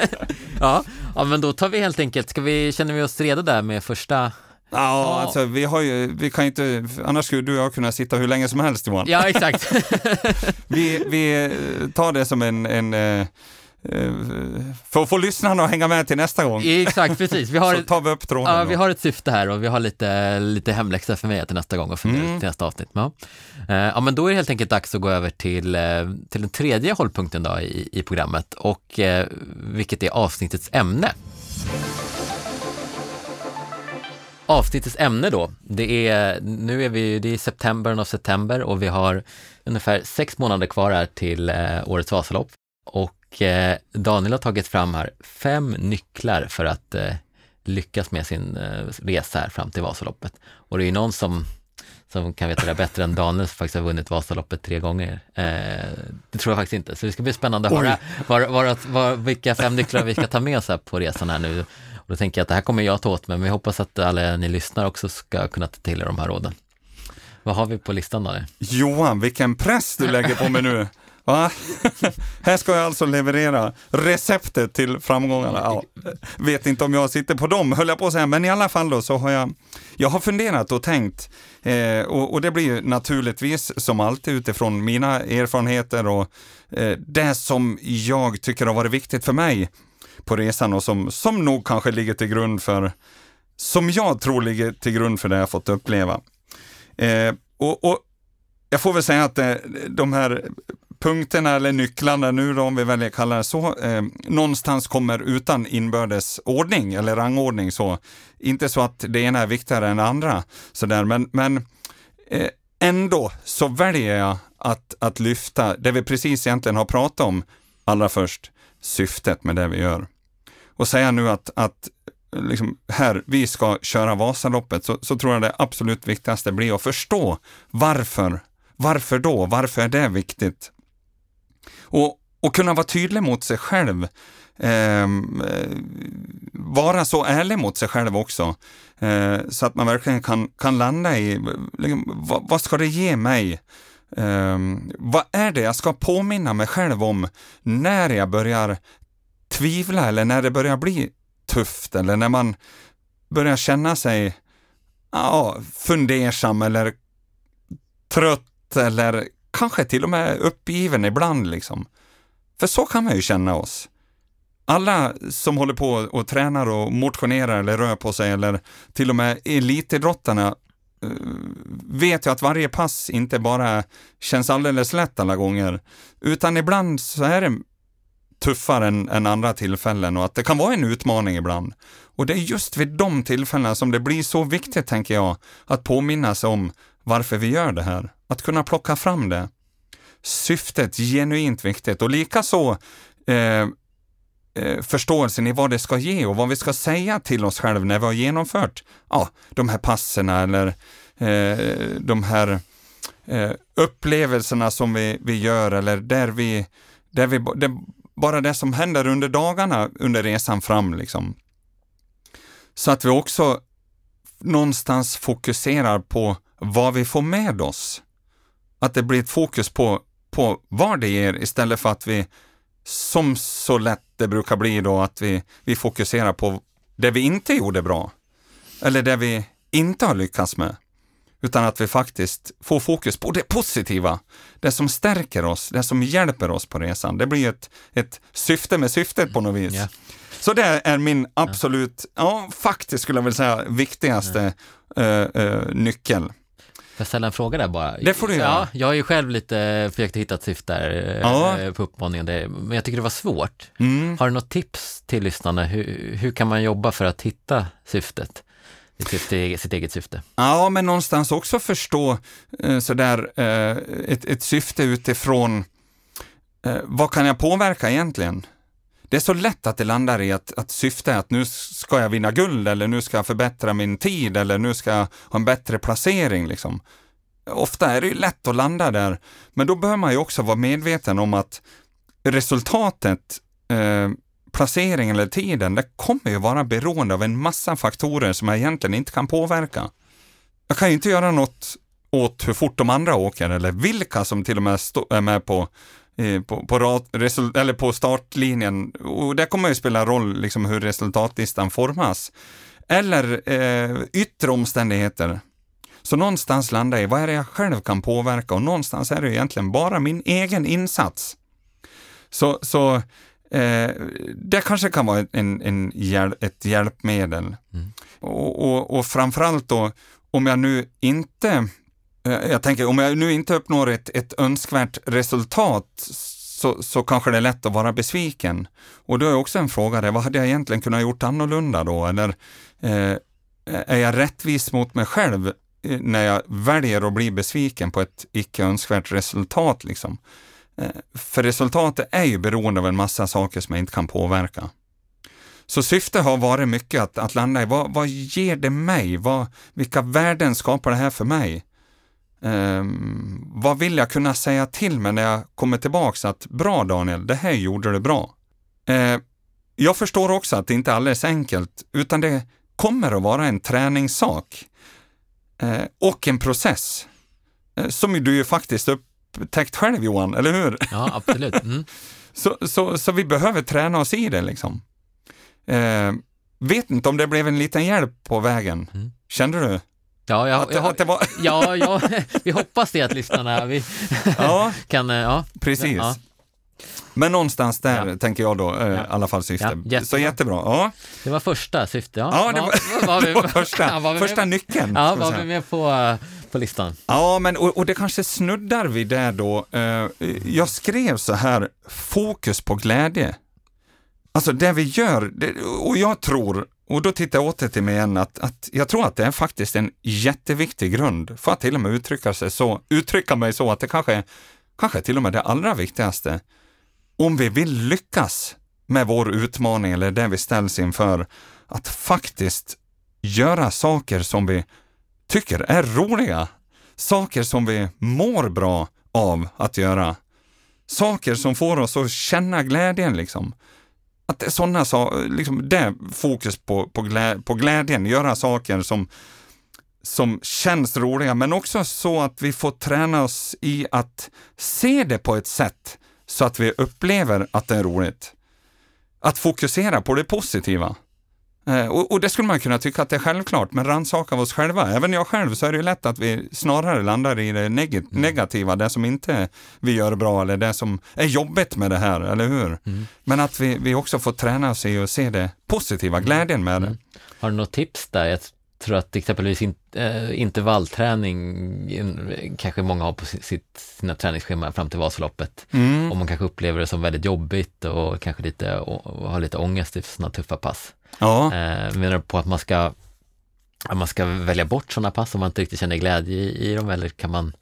Speaker 1: ja. ja, men då tar vi helt enkelt, ska vi, känner vi oss redo där med första?
Speaker 2: Ja, alltså vi har ju, vi kan inte, annars skulle du och jag kunna sitta hur länge som helst Johan.
Speaker 1: Ja, exakt.
Speaker 2: Vi, vi eh, tar det som en, en eh, för att få lyssnarna att hänga med till nästa gång.
Speaker 1: exakt, precis. Vi har,
Speaker 2: Så tar vi upp tråden.
Speaker 1: ja,
Speaker 2: då.
Speaker 1: vi har ett syfte här och vi har lite, lite hemläxa för mig till nästa gång och fundera
Speaker 2: Mm.
Speaker 1: till nästa avsnitt. Ja. Eh, ja, men då är det helt enkelt dags att gå över till, eh, till den tredje hållpunkten då i, i programmet och eh, vilket är avsnittets ämne. Avsnittets ämne då, det är, nu är vi, det är september och september och vi har ungefär sex månader kvar här till eh, årets Vasalopp. Och eh, Daniel har tagit fram här fem nycklar för att eh, lyckas med sin eh, resa här fram till Vasaloppet. Och det är ju någon som, som kan veta det bättre än Daniel som faktiskt har vunnit Vasaloppet tre gånger. Eh, det tror jag faktiskt inte, så det ska bli spännande att höra var, var, var, vilka fem nycklar vi ska ta med oss här på resan här nu. Och då tänker jag att det här kommer jag ta åt mig, men vi hoppas att alla ni lyssnar också ska kunna ta till er de här råden. Vad har vi på listan Daniel?
Speaker 2: Johan, vilken press du lägger på mig nu. Va? Här ska jag alltså leverera receptet till framgångarna. Ja, vet inte om jag sitter på dem, höll jag på att säga, men i alla fall då så har jag, jag har funderat och tänkt eh, och, och det blir ju naturligtvis som alltid utifrån mina erfarenheter och eh, det som jag tycker har varit viktigt för mig på resan och som, som nog kanske ligger till grund för, som jag tror ligger till grund för det jag fått uppleva. Eh, och, och jag får väl säga att eh, de här punkterna eller nycklarna nu då, om vi väljer att kalla det så, eh, någonstans kommer utan inbördes ordning eller rangordning så. Inte så att det ena är viktigare än det andra, sådär, men, men eh, ändå så väljer jag att, att lyfta det vi precis egentligen har pratat om allra först, syftet med det vi gör. Och säga nu att, att liksom, här, vi ska köra Vasaloppet, så, så tror jag det absolut viktigaste blir att förstå varför. Varför då? Varför är det viktigt? Och, och kunna vara tydlig mot sig själv. Ehm, eh, vara så ärlig mot sig själv också. Eh, så att man verkligen kan, kan landa i, liksom, vad, vad ska det ge mig? Eh, vad är det jag ska påminna mig själv om när jag börjar tvivla eller när det börjar bli tufft eller när man börjar känna sig ja, fundersam eller trött eller kanske till och med uppgiven ibland liksom. För så kan man ju känna oss. Alla som håller på och tränar och motionerar eller rör på sig eller till och med elitidrottarna eh, vet ju att varje pass inte bara känns alldeles lätt alla gånger, utan ibland så är det tuffare än, än andra tillfällen och att det kan vara en utmaning ibland. Och det är just vid de tillfällena som det blir så viktigt, tänker jag, att påminnas om varför vi gör det här. Att kunna plocka fram det. Syftet genuint viktigt och likaså eh, eh, förståelsen i vad det ska ge och vad vi ska säga till oss själva när vi har genomfört ja, de här passerna eller eh, de här eh, upplevelserna som vi, vi gör eller där vi, där vi det, bara det som händer under dagarna under resan fram liksom. Så att vi också någonstans fokuserar på vad vi får med oss. Att det blir ett fokus på, på vad det ger istället för att vi, som så lätt det brukar bli då, att vi, vi fokuserar på det vi inte gjorde bra. Eller det vi inte har lyckats med. Utan att vi faktiskt får fokus på det positiva. Det som stärker oss, det som hjälper oss på resan. Det blir ett, ett syfte med syftet på något vis.
Speaker 1: Ja.
Speaker 2: Så det är min absolut, ja faktiskt skulle jag vilja säga, viktigaste eh, eh, nyckel.
Speaker 1: Jag ställa en fråga där bara?
Speaker 2: Det får du göra.
Speaker 1: Ja, jag har ju själv lite försökt hitta ett syfte där eh,
Speaker 2: Ja.
Speaker 1: på uppmaningen, men jag tycker det var svårt.
Speaker 2: Mm.
Speaker 1: Har du något tips till lyssnarna? Hur, hur kan man jobba för att hitta syftet? sitt, sitt eget syfte.
Speaker 2: Ja, men någonstans också förstå eh, sådär, eh, ett, ett syfte utifrån vad kan jag påverka egentligen? Det är så lätt att det landar i att, att syftet är att nu ska jag vinna guld eller nu ska jag förbättra min tid eller nu ska jag ha en bättre placering. Liksom. Ofta är det ju lätt att landa där, men då bör man ju också vara medveten om att resultatet, eh, placeringen eller tiden, det kommer ju vara beroende av en massa faktorer som jag egentligen inte kan påverka. Jag kan ju inte göra något åt hur fort de andra åker eller vilka som till och med är med på på, på, rat, eller på startlinjen. Och det kommer ju spela roll liksom hur resultatlistan formas. Eller eh, yttre omständigheter. Så någonstans landar jag i vad är det jag själv kan påverka och någonstans är det egentligen bara min egen insats. Så, så eh, det kanske kan vara en, en hjäl ett hjälpmedel. Mm. Och, och, och framförallt då, om jag nu inte Eh, Eh, jag tänker om jag nu inte uppnår ett, ett önskvärt resultat så, så kanske det är lätt att vara besviken. Och då är också en fråga där, vad hade jag egentligen kunnat gjort annorlunda då? Eller eh, är jag rättvis mot mig själv eh, när jag väljer att bli besviken på ett icke önskvärt resultat? Liksom? Eh, för resultatet är ju beroende av en massa saker som jag inte kan påverka. Så syftet har varit mycket att, att landa i vad, vad ger det mig? Vad, vilka värden skapar det här för mig? Um, vad vill jag kunna säga till mig när jag kommer tillbaks att bra Daniel, det här gjorde du bra. Uh, jag förstår också att det inte är alldeles enkelt, utan det kommer att vara en träningssak uh, och en process uh, som du ju faktiskt upptäckt själv Johan, eller hur?
Speaker 1: Ja, absolut. Mm.
Speaker 2: så, så, så vi behöver träna oss i det liksom. vet inte om det blev en liten hjälp på vägen. Mm. Kände du?
Speaker 1: Ja, jag, att, jag, att det var... ja, ja, vi hoppas det att lyssnarna vi ja, kan... Eh, ja,
Speaker 2: precis. Ja. Men någonstans där ja. tänker jag då, eh, i alla fall syfte. Ja, Så jättebra. Ja.
Speaker 1: Det var första syftet. Ja,
Speaker 2: ja det var, var, vi, var första, var första nyckeln.
Speaker 1: Ja, var vi med på, på listan.
Speaker 2: Ja, men och, och, det kanske snuddar vid det då. Eh, jag skrev så här, fokus på glädje. Alltså det vi gör, det, och jag tror och då tittar jag åter till mig igen att, att jag tror att det är faktiskt en jätteviktig grund för att till och med uttrycka, sig så, uttrycka mig så att det kanske, kanske till och med det allra viktigaste. Om vi vill lyckas med vår utmaning eller det vi ställs inför, att faktiskt göra saker som vi tycker är roliga. Saker som vi mår bra av att göra. Saker som får oss att känna glädjen liksom. Att det är sådana saker, liksom det fokus på, på, glä, på glädjen, göra saker som, som känns roliga, men också så att vi får träna oss i att se det på ett sätt så att vi upplever att det är roligt. Att fokusera på det positiva. Eh, och, och, det skulle man kunna tycka att det är självklart, men rannsaka oss själva. Även jag själv så är det ju lätt att vi snarare landar i det neg mm. negativa, det som inte vi gör bra eller det som är jobbigt med det här, eller hur? Mm. Men att vi, vi också får träna oss i att se det positiva, mm. glädjen med det. Mm.
Speaker 1: Har du något tips där? Tror att exempelvis in, äh, intervallträning in, kanske många har på sitt, sina träningsschema fram till Vasaloppet. Mm. Och man kanske upplever det som väldigt jobbigt och kanske lite, och, har lite ångest i sådana tuffa pass. Ja. Eh, menar du på att man ska, att man ska välja bort sådana pass om man inte riktigt känner glädje i, i dem eller kan man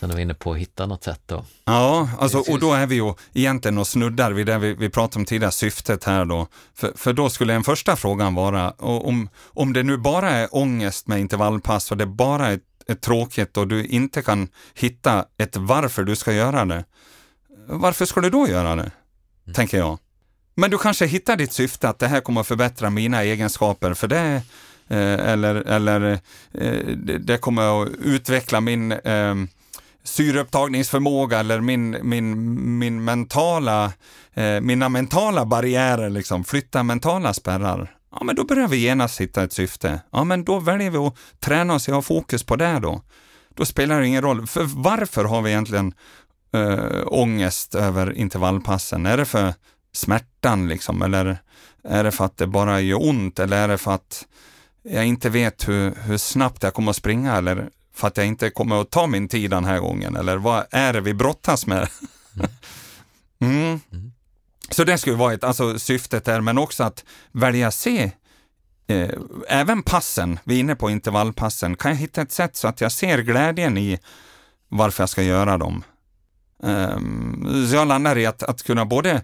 Speaker 1: Sen är vi inne på att hitta något sätt då.
Speaker 2: Ja, alltså, och då är vi ju egentligen och snuddar vid det vi, vi pratade om tidigare, syftet här då. För, för då skulle den första frågan vara, om, om det nu bara är ångest med intervallpass och det bara är, är tråkigt och du inte kan hitta ett varför du ska göra det, varför ska du då göra det? Mm. Tänker jag. Men du kanske hittar ditt syfte att det här kommer att förbättra mina egenskaper för det eh, eller, eller eh, det kommer att utveckla min eh, syreupptagningsförmåga eller min, min, min mentala, eh, mina mentala barriärer, liksom, flytta mentala spärrar. Ja, men då börjar vi genast hitta ett syfte. Ja, men då väljer vi att träna oss och ha fokus på det då. Då spelar det ingen roll. För varför har vi egentligen eh, ångest över intervallpassen? Är det för smärtan liksom? Eller är det för att det bara gör ont? Eller är det för att jag inte vet hur, hur snabbt jag kommer att springa? Eller för att jag inte kommer att ta min tid den här gången? Eller vad är det vi brottas med? Mm. mm. Så det skulle vara ett, alltså syftet där, men också att välja se eh, även passen, vi är inne på intervallpassen, kan jag hitta ett sätt så att jag ser glädjen i varför jag ska göra dem. Um, så jag landar i att, att kunna både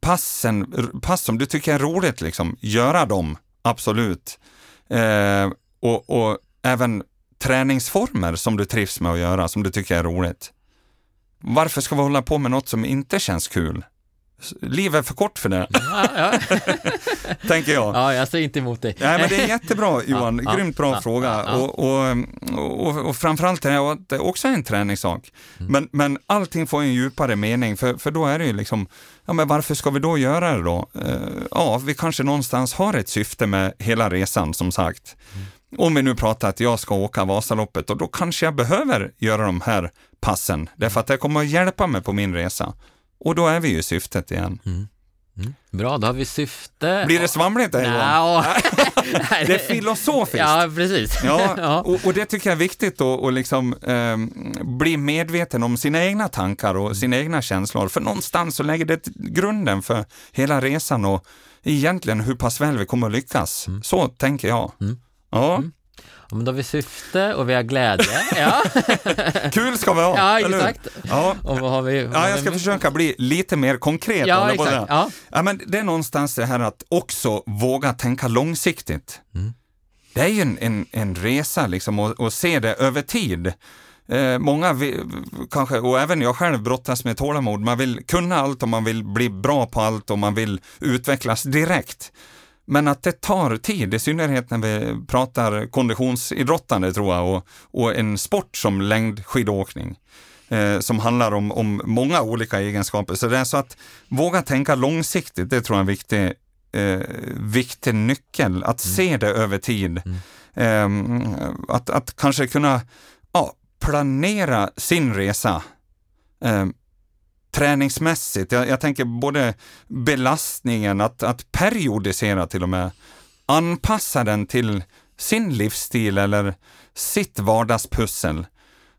Speaker 2: passen, pass som du tycker är roligt, liksom, göra dem, absolut. Uh, och, och även träningsformer som du trivs med att göra, som du tycker är roligt. Varför ska vi hålla på med något som inte känns kul? Livet är för kort för det. Ja, ja. Tänker jag.
Speaker 1: Ja, jag säger inte emot dig.
Speaker 2: Nej, men det är jättebra Johan, ja, grymt bra fråga. Och, och, och, och framförallt är det, det är också en träningssak. Mm. Men, men allting får en djupare mening, för, för då är det ju liksom, ja men varför ska vi då göra det då? Uh, ja, vi kanske någonstans har ett syfte med hela resan som sagt. Mm. Om vi nu pratar att jag ska åka Vasaloppet och då kanske jag behöver göra de här passen, därför att det kommer att hjälpa mig på min resa. Och då är vi ju syftet igen. Mm.
Speaker 1: Mm. Bra, då har vi syfte.
Speaker 2: Blir det svamligt där Johan? det är filosofiskt.
Speaker 1: Ja, precis.
Speaker 2: Ja, och, och, det tycker jag är viktigt att liksom, eh, bli medveten om sina egna tankar och sina egna känslor. För någonstans så lägger det grunden för hela resan och egentligen hur pass väl vi kommer att lyckas. Mm. Så tänker jag. Mm. Ja. Mm.
Speaker 1: Ja, men då har vi syfte och vi har glädje. Ja.
Speaker 2: Kul ska vi ha,
Speaker 1: Ja, exakt. Ja. Och vad har vi, vad
Speaker 2: ja, jag ska försöka bli lite mer konkret.
Speaker 1: Ja, exakt. Ja.
Speaker 2: Ja, men det är någonstans det här att också våga tänka långsiktigt. Mm. Det är ju en, en, en resa liksom och, och se det över tid. Eh, många vill, kanske, och även jag själv brottas med tålamod. Man vill kunna allt och man vill bli bra på allt och man vill utvecklas direkt. Men att det tar tid, i synnerhet när vi pratar konditionsidrottande tror jag och, och en sport som längdskidåkning eh, som handlar om, om många olika egenskaper. Så det är så att våga tänka långsiktigt, det tror jag är en viktig, eh, viktig nyckel. Att mm. se det över tid. Mm. Eh, att, att kanske kunna ja, planera sin resa. Träningsmässigt. Jag, jag, tänker både belastningen, att, att periodisera till och med, anpassa den till sin livsstil eller sitt vardagspussel.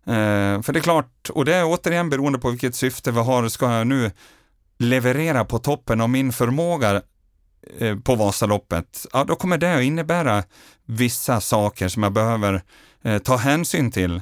Speaker 2: Eh, för det är klart, och det är återigen beroende på vilket syfte vi har, ska jag nu leverera på toppen av min förmåga eh, på Vasaloppet, ja då kommer det att innebära vissa saker som jag behöver eh, ta hänsyn till.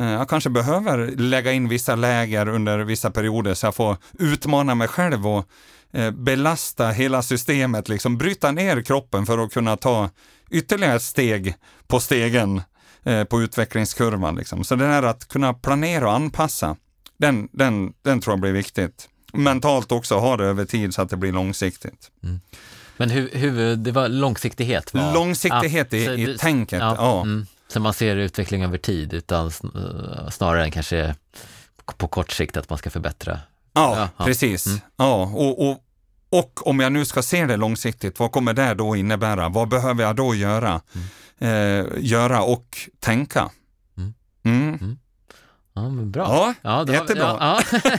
Speaker 2: Eh, jag kanske behöver lägga in vissa läger under vissa perioder så jag får utmana mig själv och eh, belasta hela systemet, liksom bryta ner kroppen för att kunna ta ytterligare ett steg på stegen eh, på utvecklingskurvan. Liksom. Så det här att kunna planera och anpassa, den, den, den tror jag blir viktigt. Mentalt också ha det över tid så att det blir långsiktigt. Mm.
Speaker 1: Men hur, hur, det var långsiktighet? Var,
Speaker 2: långsiktighet ja, i, i tänket, ja. ja. Mm.
Speaker 1: Så man ser utveckling över tid utan snarare än kanske på kort sikt att man ska förbättra.
Speaker 2: Ja, ja precis. Mm. Ja, och, och, och om jag nu ska se det långsiktigt, vad kommer det då innebära? Vad behöver jag då göra? Mm. Eh, göra och tänka. Mm.
Speaker 1: Ja, men bra.
Speaker 2: Ja, ja då jättebra.
Speaker 1: ja, ja.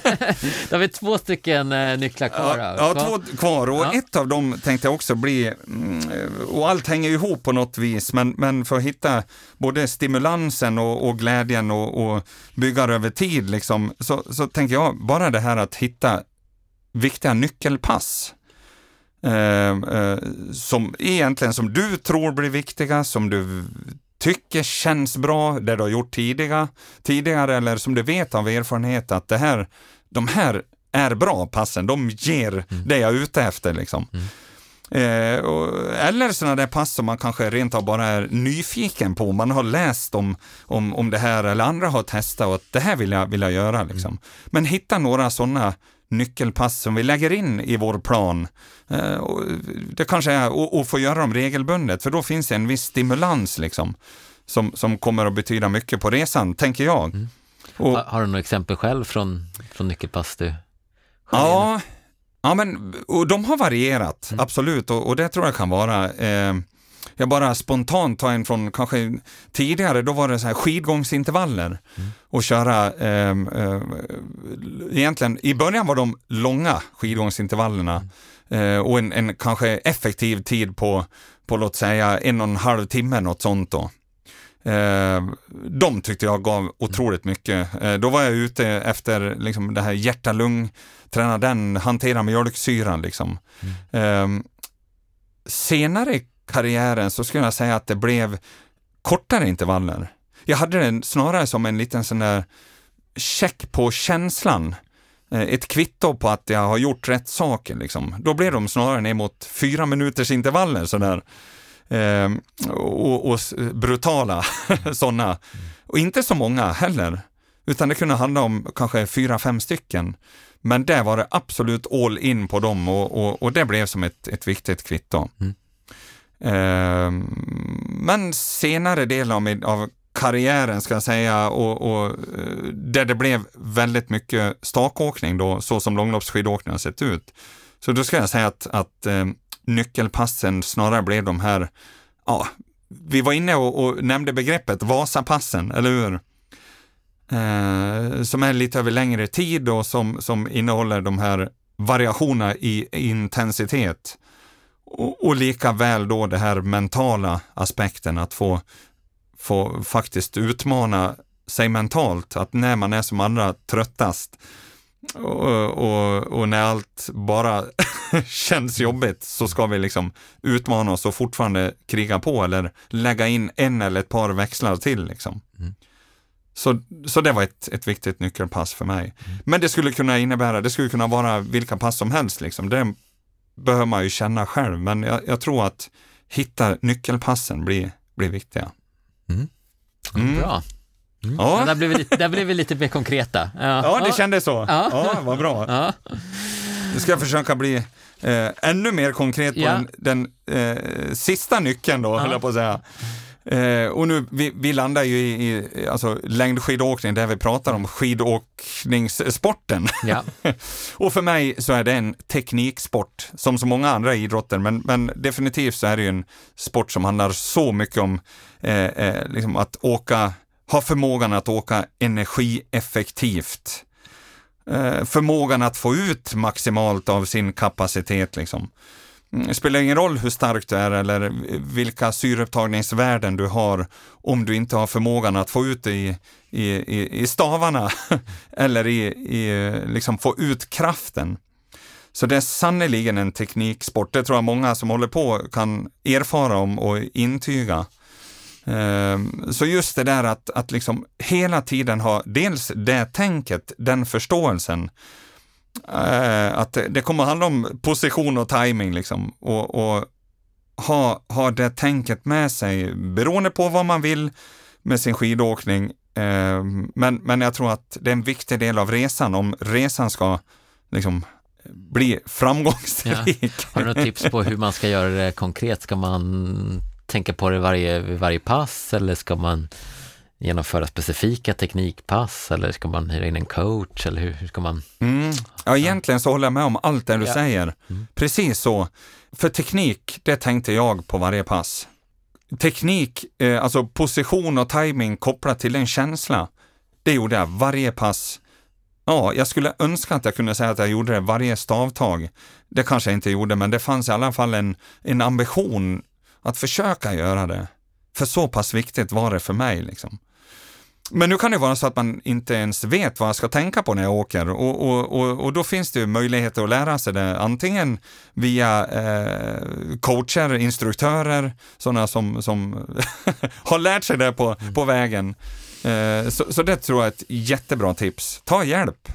Speaker 1: då har vi två stycken eh, nycklar kvar.
Speaker 2: Ja, ja, två kvar och ja. ett av dem tänkte jag också bli, mm, och allt hänger ihop på något vis, men, men för att hitta både stimulansen och, och glädjen och, och bygga över tid, liksom, så, så tänker jag bara det här att hitta viktiga nyckelpass. Eh, eh, som egentligen som du tror blir viktiga, som du tycker känns bra, det du har gjort tidiga, tidigare eller som du vet av erfarenhet att det här, de här är bra passen, de ger mm. det jag är ute efter liksom. Mm. Eh, och, eller sådana där pass som man kanske rent av bara är nyfiken på, man har läst om, om, om det här eller andra har testat och att det här vill jag, vill jag göra liksom. Mm. Men hitta några sådana nyckelpass som vi lägger in i vår plan. Eh, det kanske är att få göra dem regelbundet, för då finns det en viss stimulans liksom, som, som kommer att betyda mycket på resan, tänker jag. Mm.
Speaker 1: Och, har du några exempel själv från, från nyckelpass du
Speaker 2: Ja, ja men, och de har varierat, mm. absolut, och, och, det tror jag kan vara eh, jag bara spontant tar en från kanske tidigare, då var det så här skidgångsintervaller mm. och köra, eh, eh, egentligen i början var de långa skidgångsintervallerna mm. eh, och en, en, kanske effektiv tid på, på låt säga en och en halv timme, något sånt då. Eh, de tyckte jag gav otroligt mycket. Eh, då var jag ute efter liksom, det här hjärta-lung, träna den, hantera mjölksyran liksom. Mm. Eh, senare karriären så skulle jag säga att det blev kortare intervaller. Jag hade den snarare som en liten sån där check på känslan. Eh, ett kvitto på att jag har gjort rätt saker. Liksom. Då blev de snarare ner mot fyra minuters intervaller sådär. Ehm, och, och, brutala sådana. Och inte så många heller, utan det kunde handla om kanske fyra, fem stycken. Men där var det absolut all in på dem och, och, och det blev som ett, ett viktigt kvitto. Mm. Ehm, men senare delen av, av karriären ska jag säga och, och eh, där det blev väldigt mycket stakåkning då, så som långloppsskidåkning har sett ut. Så då ska jag säga att, att eh, nyckelpassen snarare blev de här, ja, vi var inne och, och nämnde begreppet Vasapassen, eller hur? Eh, som är lite över längre tid och som, som innehåller de här variationerna i intensitet. Och, och lika väl då det här mentala aspekten, att få få faktiskt utmana sig mentalt, att när man är som allra tröttast och, och, och när allt bara känns jobbigt så ska vi liksom utmana oss och fortfarande kriga på eller lägga in en eller ett par växlar till. Liksom. Mm. Så, så det var ett, ett viktigt nyckelpass för mig. Mm. Men det skulle kunna innebära, det skulle kunna vara vilka pass som helst. Liksom. Det behöver man ju känna själv, men jag, jag tror att hitta nyckelpassen blir, blir viktiga.
Speaker 1: Mm. Mm. Bra. Mm. Ja. Där, blev vi lite, där blev vi lite mer konkreta.
Speaker 2: Ja, ja det kändes så. Ja, ja vad bra. Ja. Nu ska jag försöka bli eh, ännu mer konkret på ja. den, den eh, sista nyckeln då, ja. höll jag på att säga. Eh, och nu, vi, vi landar ju i, i alltså, längdskidåkning där vi pratar om skidåkningssporten. Ja. och för mig så är det en tekniksport, som så många andra idrotter, men, men definitivt så är det ju en sport som handlar så mycket om eh, eh, liksom att åka, ha förmågan att åka energieffektivt. Eh, förmågan att få ut maximalt av sin kapacitet liksom. Det spelar ingen roll hur stark du är eller vilka syreupptagningsvärden du har om du inte har förmågan att få ut det i, i, i stavarna eller i, i, liksom få ut kraften. Så det är sannerligen en tekniksport. Det tror jag många som håller på kan erfara om och intyga. Ehm, så just det där att, att liksom hela tiden ha dels det tänket, den förståelsen, eh, att det kommer handla om position och timing liksom och, och ha, ha det tänket med sig beroende på vad man vill med sin skidåkning. Ehm, men, men jag tror att det är en viktig del av resan om resan ska liksom bli framgångsrik. Ja.
Speaker 1: Har du något tips på hur man ska göra det konkret? Ska man tänka på det varje, varje pass eller ska man genomföra specifika teknikpass eller ska man hyra in en coach eller hur, hur ska man?
Speaker 2: Mm. Ja, egentligen så håller jag med om allt det du ja. säger. Mm. Precis så. För teknik, det tänkte jag på varje pass. Teknik, eh, alltså position och timing kopplat till en känsla, det gjorde jag varje pass. Ja, jag skulle önska att jag kunde säga att jag gjorde det varje stavtag. Det kanske jag inte gjorde, men det fanns i alla fall en, en ambition att försöka göra det. För så pass viktigt var det för mig. Liksom. Men nu kan det vara så att man inte ens vet vad jag ska tänka på när jag åker och, och, och, och då finns det ju möjligheter att lära sig det antingen via eh, coacher, instruktörer, sådana som, som har lärt sig det på, mm. på vägen. Eh, så, så det tror jag är ett jättebra tips. Ta hjälp.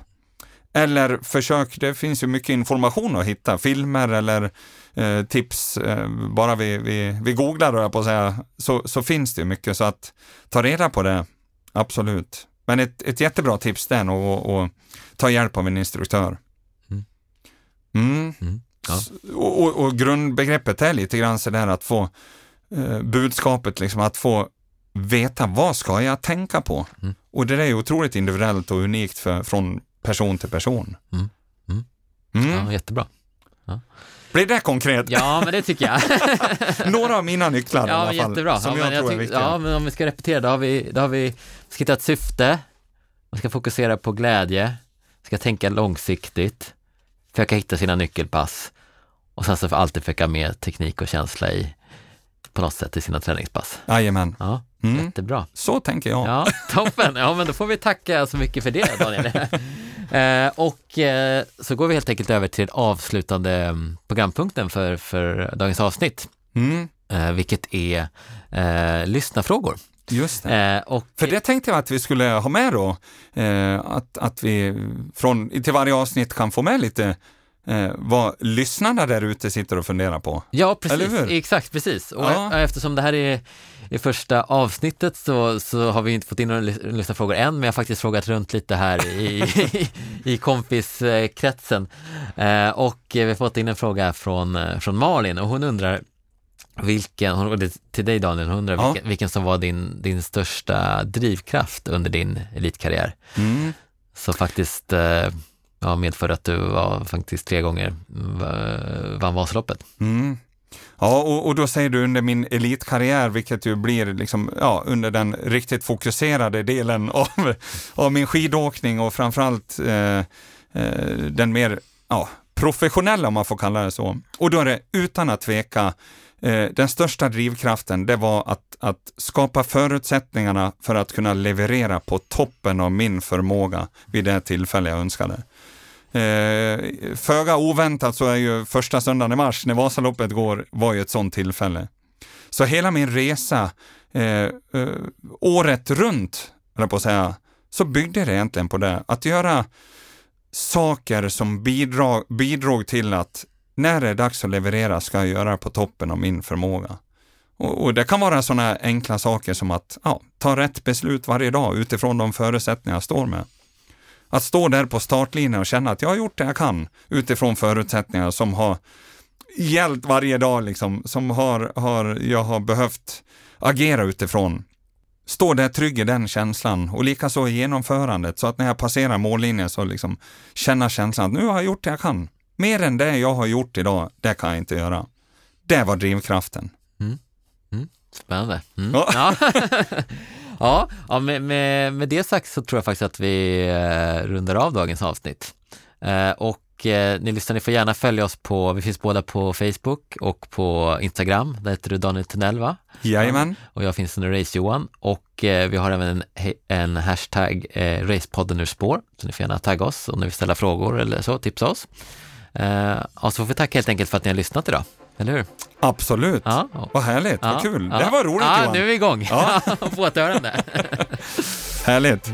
Speaker 2: Eller försök, det finns ju mycket information att hitta, filmer eller eh, tips. Eh, bara vi, vi, vi googlar, jag på att säga, så, så finns det ju mycket. Så att ta reda på det absolut. Men ett, ett jättebra tips det är nog att ta hjälp av en instruktör. Mm. Mm. Mm. Ja. Och, och, och, grundbegreppet är lite grann sådär att få eh, budskapet, liksom att få veta vad ska jag tänka på? Mm. Och det är otroligt individuellt och unikt för, från person till person. Mm.
Speaker 1: Mm. Ja, jättebra. Ja.
Speaker 2: Blir det konkret?
Speaker 1: Ja, men det tycker jag.
Speaker 2: Några av mina nycklar
Speaker 1: ja,
Speaker 2: i alla fall.
Speaker 1: Jättebra. Som ja, jag tror är viktiga. Ja, men om vi ska repetera, då har vi, då har vi ska hitta ett syfte, man ska fokusera på glädje, ska tänka långsiktigt, försöka hitta sina nyckelpass och sen så alltid försöka med teknik och känsla i på något sätt i sina träningspass.
Speaker 2: Jajamän.
Speaker 1: Ja, mm. Jättebra.
Speaker 2: Så tänker jag.
Speaker 1: Ja, toppen. Ja, men då får vi tacka så mycket för det, Daniel. eh, och eh, så går vi helt enkelt över till avslutande mm, programpunkten för, för dagens avsnitt. Mm. eh, vilket är eh, lyssnarfrågor.
Speaker 2: Just det.
Speaker 1: Eh, och,
Speaker 2: För det tänkte jag att vi skulle ha med då, eh, att, att vi från, till varje avsnitt kan få med lite eh, vad lyssnarna där ute sitter och funderar på.
Speaker 1: Ja, precis. Exakt, precis. Och
Speaker 2: Ja.
Speaker 1: eftersom det här är i första avsnittet så, så har vi inte fått in några lys- lyssnarfrågor än, men jag har faktiskt frågat runt lite här i, i, i kompiskretsen. Eh, och vi har fått in en fråga från, eh, från Malin och hon undrar vilken, hon, till dig Daniel, hon undrar
Speaker 2: Ja.
Speaker 1: vilken, vilken som var din, din största drivkraft under din elitkarriär.
Speaker 2: Mm.
Speaker 1: Så faktiskt eh, ja, medförde att du var faktiskt tre gånger mm, vann Vasaloppet.
Speaker 2: Mm. Ja, och, och då säger du under min elitkarriär, vilket ju blir liksom, ja, under den riktigt fokuserade delen av, av min skidåkning och framförallt eh, eh, den mer ja, professionella, om man får kalla det så. Och då är det utan att tveka, eh, den största drivkraften, det var att, att skapa förutsättningarna för att kunna leverera på toppen av min förmåga vid det tillfälle jag önskade. Eh, föga oväntat så är ju första söndagen i mars när Vasaloppet går, var ju ett sånt tillfälle. Så hela min resa, eh, eh, året runt, eller jag på att säga, så byggde det egentligen på det. Att göra saker som bidrog, bidrog till att när det är dags att leverera ska jag göra det på toppen av min förmåga. Och, och det kan vara sådana enkla saker som att ja, ta rätt beslut varje dag utifrån de förutsättningar jag står med. Att stå där på startlinjen och känna att jag har gjort det jag kan utifrån förutsättningar som har gällt varje dag, liksom, som har, har, jag har behövt agera utifrån. Stå där trygg i den känslan och likaså i genomförandet så att när jag passerar mållinjen så liksom känna känslan att nu har jag gjort det jag kan. Mer än det jag har gjort idag, det kan jag inte göra. Det var drivkraften.
Speaker 1: Spännande. Mm.
Speaker 2: Ja.
Speaker 1: Ja, ja, med, med, med det sagt så tror jag faktiskt att vi eh, rundar av dagens avsnitt. Eh, och eh, ni lyssnar, ni får gärna följa oss på, vi finns båda på Facebook och på Instagram, där heter du Daniel Tunnell va?
Speaker 2: Jajamän.
Speaker 1: Och jag finns under Race-Johan och vi har även en, en hashtag eh, Racepodden ur spår, så ni får gärna tagga oss om ni vill ställa frågor eller så, tipsa oss. Eh, och så får vi tacka helt enkelt för att ni har lyssnat idag, eller hur?
Speaker 2: Absolut.
Speaker 1: Ja,
Speaker 2: Vad härligt,
Speaker 1: ja,
Speaker 2: vad kul.
Speaker 1: ja.
Speaker 2: Det här var roligt
Speaker 1: Ja,
Speaker 2: Johan.
Speaker 1: nu är vi igång.
Speaker 2: Ja.
Speaker 1: på återhörande.
Speaker 2: Härligt.